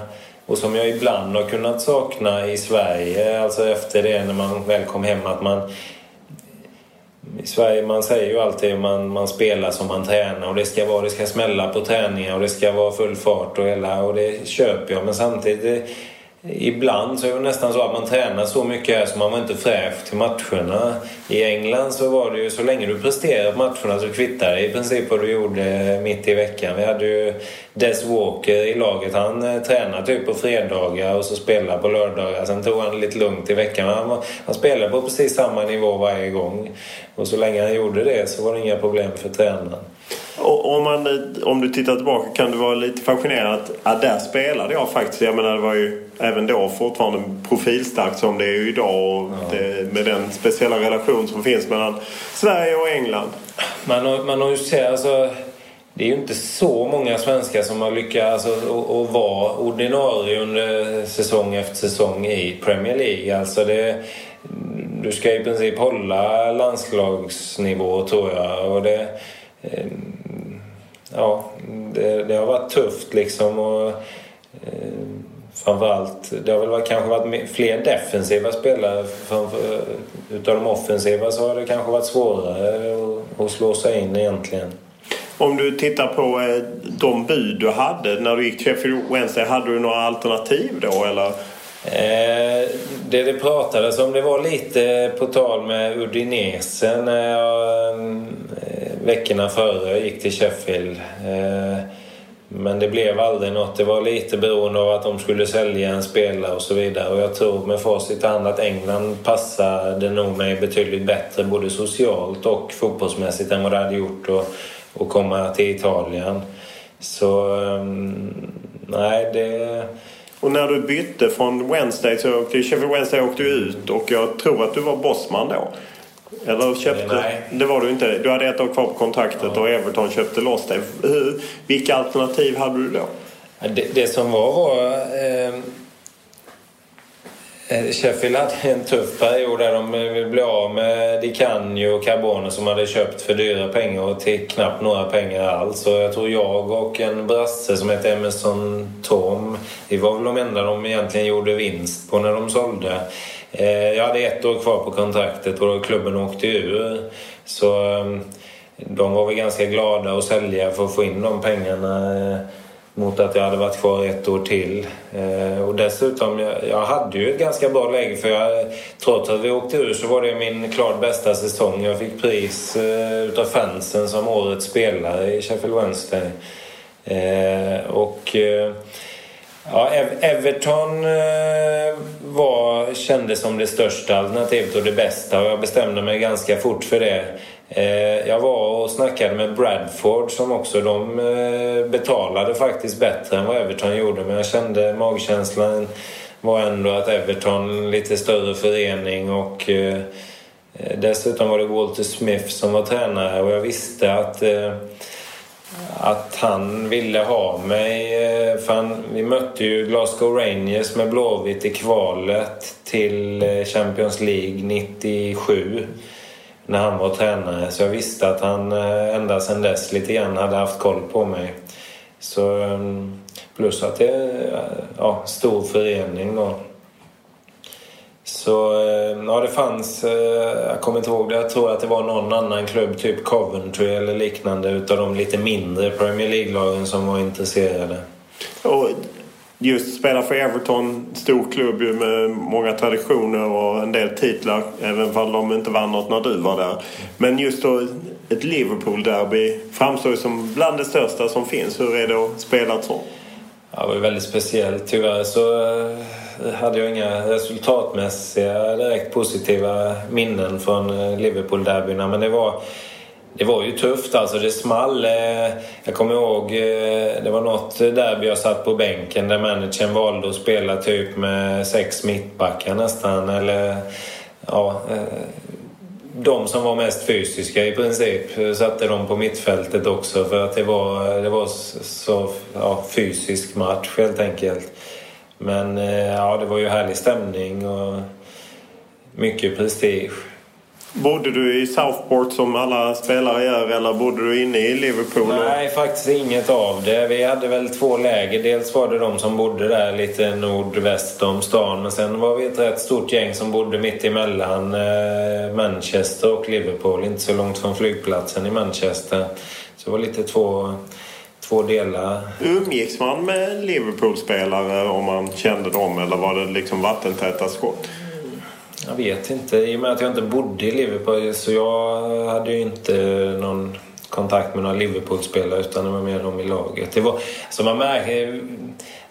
och som jag ibland har kunnat sakna i Sverige, alltså efter det när man väl kom hem att man i Sverige, man säger ju alltid att man, man spelar som man tränar och det ska vara, det ska smälla på träningar och det ska vara full fart och hela och det köper jag men samtidigt Ibland så är det nästan så att man tränar så mycket här så man var inte fräsch till matcherna. I England så var det ju så länge du presterade på matcherna så kvittade det i princip vad du gjorde mitt i veckan. Vi hade ju Des Walker i laget. Han eh, tränade typ på fredagar och så spelade på lördagar. Sen tog han lite lugnt i veckan. Han, han spelade på precis samma nivå varje gång. Och så länge han gjorde det så var det inga problem för tränaren. Och om, man, om du tittar tillbaka kan du vara lite fascinerad att ja, där spelade jag faktiskt. Jag menar det var ju även då fortfarande profilstarkt som det är idag. Och ja. det, med den speciella relation som finns mellan Sverige och England. Man har, man har ju sett, alltså, det är ju inte så många svenskar som har lyckats alltså, att vara ordinarie under säsong efter säsong i Premier League. Alltså det, du ska i princip hålla landslagsnivå tror jag. Och det, eh, ja, det, det, har varit tufft liksom. Och, eh, framförallt, det har väl kanske varit fler defensiva spelare. Framför, utav de offensiva så har det kanske varit svårare att, att slå sig in egentligen. Om du tittar på eh, de bud du hade när du gick till Sheffield Wednesday. Hade du några alternativ då eller? Eh, det det pratades om det var lite på tal med Udinese när jag, eh, veckorna före jag gick till Sheffield. Eh, men det blev aldrig något. Det var lite beroende av att de skulle sälja en spelare och så vidare. Och jag tror med facit i hand att England passade nog mig betydligt bättre både socialt och fotbollsmässigt än vad det hade gjort att, att komma till Italien. Så ehm, nej, det... Och när du bytte från Wednesday så åkte Sheffield Wednesday åkte ut och jag tror att du var bossman då. Eller köpte... Nej. Det var du inte. Du hade ett år kvar på kontraktet ja. och Everton köpte loss dig. Vilka alternativ hade du då? Det, det som var var... Eh, eh Sheffield hade en tuff period där de blev av med Di Canio och Carbone som hade köpt för dyra pengar och till knappt några pengar alls. Så jag tror jag och en brasse som heter Emerson Tom, vi var väl de enda de egentligen gjorde vinst på när de sålde. Eh, jag hade ett år kvar på kontraktet och klubben åkte ur. Så ehm, de var väl ganska glada att sälja för att få in de pengarna eh, mot att jag hade varit kvar ett år till. Eh, och dessutom, jag, hade ju ett ganska bra läge för jag, trots att vi åkte ur så var det min klart bästa säsong. Jag fick pris utav fansen som årets spelare i Sheffield Wednesday. och Ja, Everton eh, var, kändes som det största alternativet och det bästa och jag bestämde mig ganska fort för det. Eh, jag var och snackade med Bradford som också de eh, betalade faktiskt bättre än vad Everton gjorde men jag kände magkänslan var ändå att Everton lite större förening och dessutom var det Walter Smith som var tränare och jag visste att att han ville ha mig. Eh, för han, vi mötte ju Glasgow Rangers med Blåvitt i kvalet till eh, Champions League 97 när han var tränare. Så jag visste att han eh, ända sedan dess lite grann hade haft koll på mig. Så, ehm, plus att det är ja, stor förening då. Så eh, ja, det fanns, eh, jag kommer inte ihåg det, jag tror att det var någon annan klubb, typ Coventry eller liknande utav de lite mindre Premier League-lagen som var intresserade. Och just spela för Everton, stor klubb med många traditioner och en del titlar, även om de inte vann något när du var där. Men just då ett Liverpool-derby framstår ju som bland det största som finns. Hur är det att spela ett sånt? Ja, det var väldigt speciellt. Tyvärr så eh, hade jag inga resultatmässiga direkt positiva minnen från eh, Liverpool-derbyna. Men det var, det var ju tufft alltså. Det small. Eh, jag kommer ihåg eh, det var något derby jag satt på bänken där managern valde att spela typ med sex mittbackar nästan. Eller ja, de som var mest fysiska i princip satte de på mittfältet också för att det var, det var så ja, fysisk match helt enkelt. Men eh, ja, det var ju härlig stämning och mycket prestige. Bodde du i Southport som alla spelare gör eller bodde du inne i Liverpool? Nej, faktiskt inget av det. Vi hade väl två läger. Dels var det de som bodde där lite nordväst om stan. Men sen var vi ett rätt stort gäng som bodde mitt emellan eh, Manchester och Liverpool. Inte så långt från flygplatsen i Manchester. Så det var lite två två delar. Umgicks man med Liverpool-spelare om man kände dem eller var det liksom vattentäta skott? Jag vet inte. I och med att jag inte bodde i Liverpool så jag hade ju inte någon kontakt med några Liverpool-spelare utan det var mer de i laget. Det var, så man märker,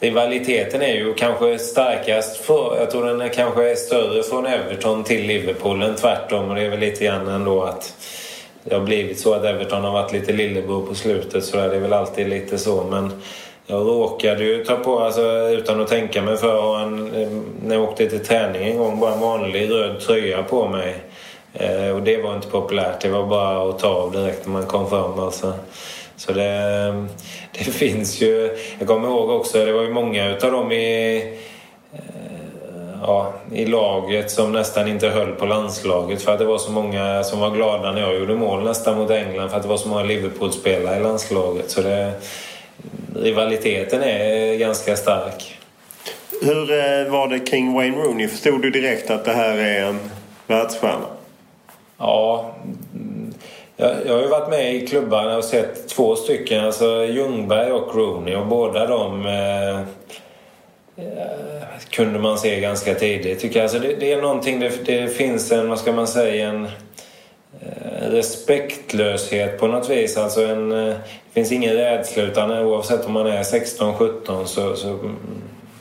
rivaliteten är ju kanske starkast för, jag tror den är kanske är större från Everton till Liverpool än tvärtom och det är väl lite grann ändå att det har blivit så att Everton har varit lite lillebror på slutet så är det väl alltid lite så men jag råkade ju ta på, alltså, utan att tänka mig för, en, eh, när jag åkte till träning en gång, bara en vanlig röd tröja på mig. Eh, och det var inte populärt. Det var bara att ta av direkt när man kom fram. Alltså. Så det, eh, det finns ju... Jag kommer ihåg också, det var ju många utav dem i eh, ja, i laget som nästan inte höll på landslaget för att det var så många som var glada när jag gjorde mål nästan mot England för att det var så många Liverpool-spelare i landslaget. Så det, rivaliteten är ganska stark. Hur eh, var det kring Wayne Rooney? Förstod du direkt att det här är en världsstjärna? Ja, jag, har ju varit med i klubbarna och sett två stycken, alltså Ljungberg och Rooney och båda de eh, kunde man se ganska tidigt tycker jag. Alltså det, det är någonting, det, det, finns en, vad ska man säga, en, eh, respektlöshet på något vis. Alltså en, eh, det finns ingen rädsla utan oavsett om man är 16-17 så, så mm,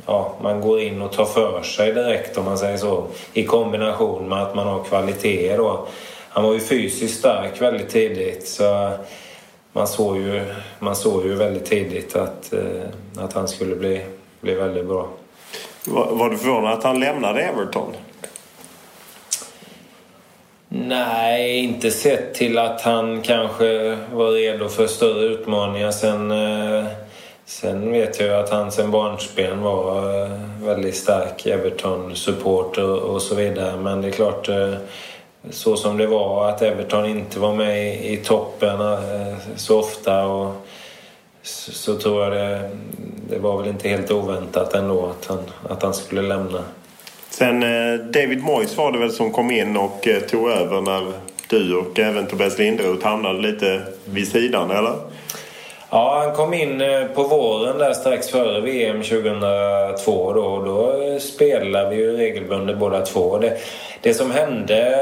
ja, man går in och tar för sig direkt om man säger så. I kombination med att man har kvaliteter då. Han var ju fysiskt stark väldigt tidigt så man såg ju, man såg ju väldigt tidigt att, eh, att han skulle bli, bli väldigt bra. Var, var du förvånad att han lämnade Everton? Nej, inte sett till att han kanske var redo för större utmaningar. Sen, eh, sen vet jag att han sen barnsben var eh, väldigt stark Everton-supporter och så vidare. Men det är klart, eh, så som det var, att Everton inte var med i, toppen så ofta och så, så tror jag det, det var väl inte helt oväntat ändå att han, att han skulle lämna. Sen eh, David Moyes var det väl som kom in och eh, tog över när du och även Tobias Linderoth hamnade lite vid sidan, eller? Ja, han kom in eh, på våren där strax före VM 2002 då. Och då spelade vi ju regelbundet båda två. Det, det som hände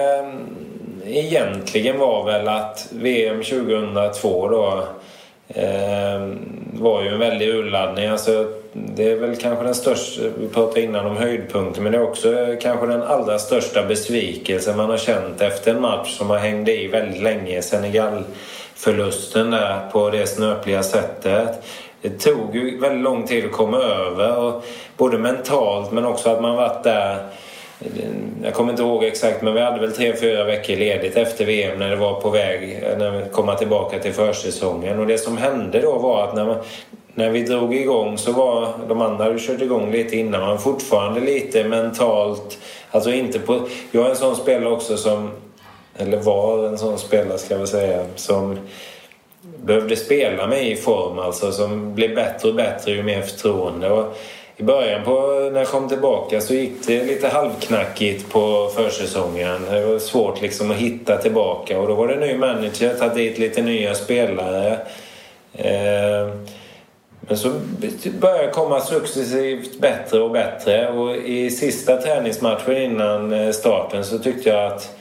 egentligen var väl att VM 2002 då Ehm, var ju en väldig urladdning. Alltså, det är väl kanske den största, vi pratade innan om höjdpunkten, men det är också eh, kanske den allra största besvikelsen man har känt efter en match som har hängt i väldigt länge. Senegal-förlusten där på det snöpliga sättet. Det tog ju väldigt lång tid att komma över, och både mentalt men också att man varit där jag kommer inte ihåg exakt men vi hade väl tre, fyra veckor ledigt efter VM när det var på väg att komma tillbaka till försäsongen. Och det som hände då var att när, man, när vi drog igång så var de andra hade kört igång lite innan. Man fortfarande lite mentalt, alltså inte på... Jag är en sån spelare också som, eller var en sån spelare ska jag väl säga, som behövde spela mig i form alltså som blev bättre och bättre ju mer förtroende. Och i början på, när jag kom tillbaka så gick det lite halvknackigt på försäsongen. Det var svårt liksom att hitta tillbaka och då var det ny manager, tagit dit lite nya spelare. Eh, men så började det komma successivt bättre och bättre och i sista träningsmatchen innan eh, starten så tyckte jag att,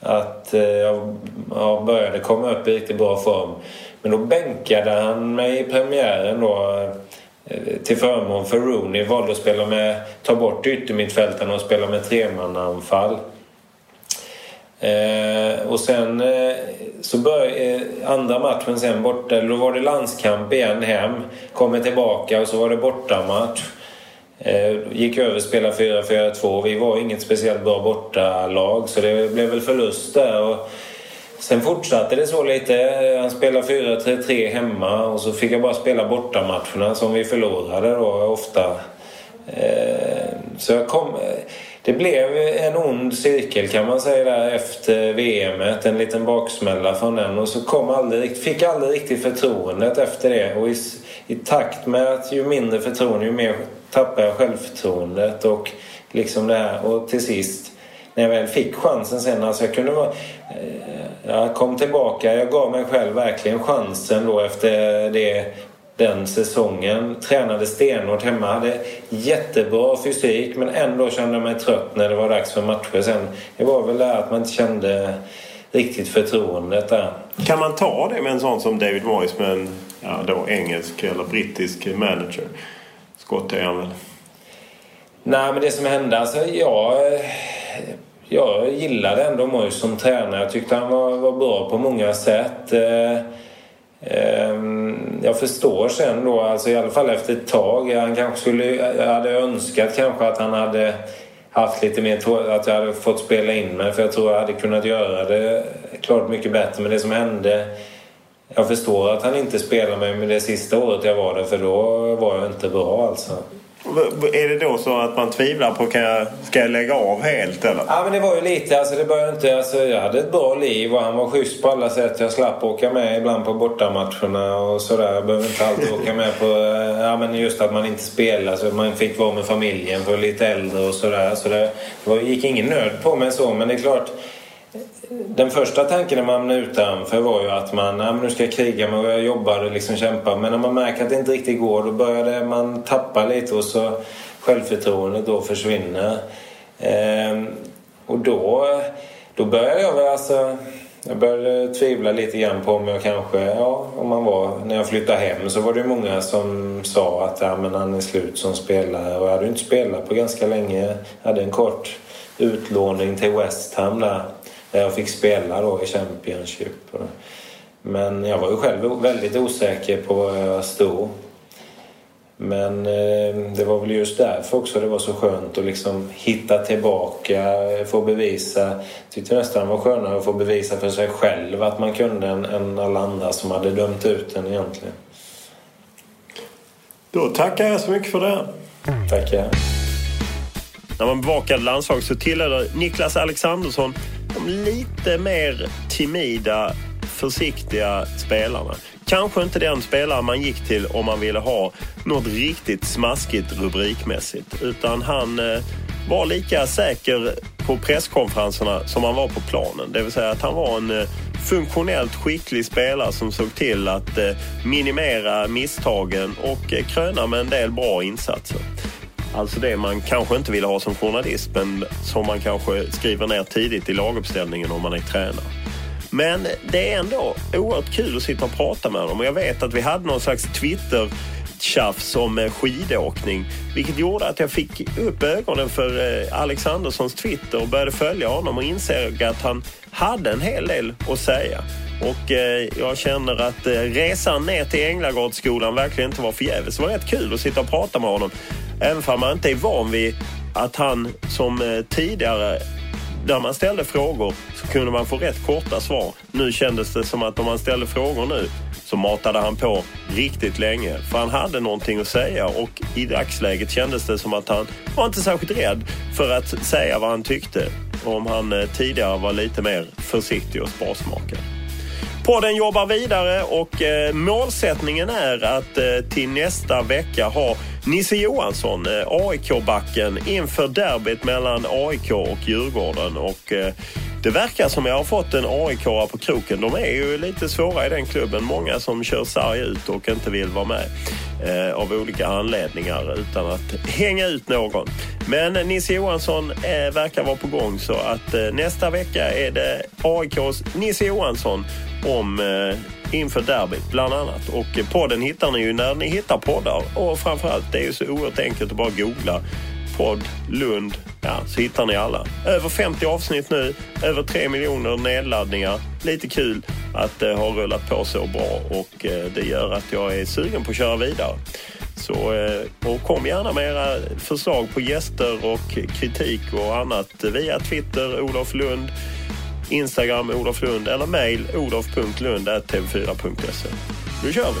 att eh, jag började komma upp i riktigt bra form. Men då bänkade han mig i premiären då Eh, till förmån för Rooney valde att spela med, ta bort yttermittfältarna och spela med tremannaanfall. Eh, och sen eh, så började eh, andra matchen sen borta, då var det landskamp igen hem. Kommer tillbaka och så var det bortamatch. Eh, gick över och spelade 4-4-2. Vi var inget speciellt bra bortalag så det blev väl förlust där. Och, Sen fortsatte det så lite. Han spelade 4-3-3 hemma och så fick jag bara spela bortamatcherna som vi förlorade då ofta. Eh, så jag kom... Det blev en ond cirkel kan man säga där efter VM. En liten baksmälla från den och så kom aldrig, fick jag aldrig riktigt förtroendet efter det. Och i, i takt med att ju mindre förtroende ju mer tappade jag självförtroendet och liksom det här. Och till sist när jag väl fick chansen sen. Alltså jag kunde vara, eh, jag kom tillbaka. Jag gav mig själv verkligen chansen då efter det, den säsongen. Tränade stenhårt hemma. Hade jättebra fysik men ändå kände jag mig trött när det var dags för matcher sen. Det var väl det att man inte kände riktigt förtroendet där. Kan man ta det med en sån som David Moyes med en ja, då engelsk eller brittisk manager? Skott är han väl? Nej men det som hände alltså, jag jag gillade ändå Moyes som tränare. Jag tyckte han var, var bra på många sätt. Eh, eh, jag förstår sen då, alltså i alla fall efter ett tag. Han kanske skulle, jag hade önskat kanske att han hade haft lite mer att jag hade fått spela in mig för jag tror jag hade kunnat göra det klart mycket bättre. Men det som hände jag förstår att han inte spelade mig med det sista året jag var där för då var jag inte bra alltså. Är det då så att man tvivlar på kan jag, ska jag lägga av helt eller? Ja men det var ju lite, alltså det började inte, alltså jag hade ett bra liv och han var schysst på alla sätt. Jag slapp åka med ibland på bortamatcherna och sådär. Jag behöver inte alltid åka med på, ja men just att man inte spelar så man fick vara med familjen för lite äldre och sådär. Så det, det var, gick ingen nöd på mig så men det är klart den första tanken när man hamnade utanför var ju att man ja, nu ska jag kriga men jag jobbar och liksom kämpar. Men när man märker att det inte riktigt går då börjar man tappa lite och så självförtroendet då försvinner. Ehm, och då, då började jag väl alltså... Jag började tvivla lite grann på om jag kanske, ja, om man var, när jag flyttade hem så var det många som sa att ja, men han är slut som spelare och jag hade inte spelat på ganska länge. Jag hade en kort utlåning till West Ham där, där jag fick spela då i Championship. Men jag var ju själv väldigt osäker på var jag stod. Men eh, det var väl just därför också det var så skönt att liksom hitta tillbaka, få bevisa. Tyckte nästan det var skönare att få bevisa för sig själv att man kunde än, än alla andra som hade dömt ut en egentligen. Då tackar jag så mycket för det. Tackar. När man bevakade landslag så tillhörde Niklas Alexandersson de lite mer timida, försiktiga spelarna. Kanske inte den spelare man gick till om man ville ha något riktigt smaskigt rubrikmässigt. Utan han eh, var lika säker på presskonferenserna som han var på planen. Det vill säga att han var en eh, funktionellt skicklig spelare som såg till att eh, minimera misstagen och kröna med en del bra insatser. Alltså det man kanske inte vill ha som journalist men som man kanske skriver ner tidigt i laguppställningen om man är tränare. Men det är ändå oerhört kul att sitta och prata med honom och jag vet att vi hade någon slags Twitter tjafs om eh, skidåkning. Vilket gjorde att jag fick upp ögonen för eh, Alexanderssons Twitter och började följa honom och insåg att han hade en hel del att säga. Och eh, jag känner att eh, resan ner till Änglagårdsskolan verkligen inte var förgäves. Det var rätt kul att sitta och prata med honom. Även om man inte är van vid att han som tidigare när man ställde frågor så kunde man få rätt korta svar. Nu kändes det som att om man ställde frågor nu så matade han på riktigt länge. För han hade någonting att säga och i dagsläget kändes det som att han var inte särskilt rädd för att säga vad han tyckte. Om han eh, tidigare var lite mer försiktig och sparsmakad. Podden jobbar vidare och eh, målsättningen är att eh, till nästa vecka ha Nisse Johansson, eh, AIK-backen, inför derbyt mellan AIK och Djurgården. Och, eh, det verkar som jag har fått en aik på kroken. De är ju lite svåra i den klubben. Många som kör sarg ut och inte vill vara med eh, av olika anledningar utan att hänga ut någon. Men Nisse Johansson eh, verkar vara på gång så att eh, nästa vecka är det AIKs Nisse Johansson om eh, inför derbyt bland annat. Och podden hittar ni ju när ni hittar poddar. Och framförallt, det är ju så oerhört enkelt att bara googla podd Lund. Ja, så hittar ni alla. Över 50 avsnitt nu, över 3 miljoner nedladdningar. Lite kul att eh, det har rullat på så bra och eh, det gör att jag är sugen på att köra vidare. Så, eh, och kom gärna med era förslag på gäster och kritik och annat via Twitter, Olof Lund. Instagram Olof Lund eller mejl olof.lund.tv4.se. Nu kör vi!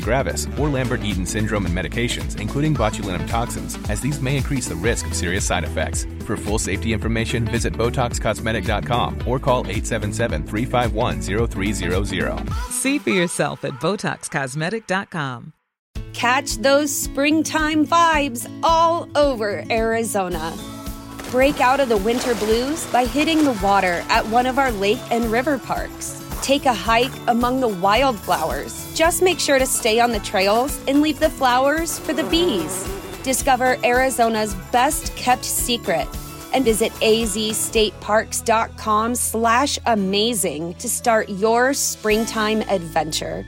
gravis, or Lambert-Eaton syndrome and medications, including botulinum toxins, as these may increase the risk of serious side effects. For full safety information, visit BotoxCosmetic.com or call 877-351-0300. See for yourself at BotoxCosmetic.com. Catch those springtime vibes all over Arizona. Break out of the winter blues by hitting the water at one of our lake and river parks. Take a hike among the wildflowers. Just make sure to stay on the trails and leave the flowers for the bees. Discover Arizona's best kept secret and visit azstateparks.com slash amazing to start your springtime adventure.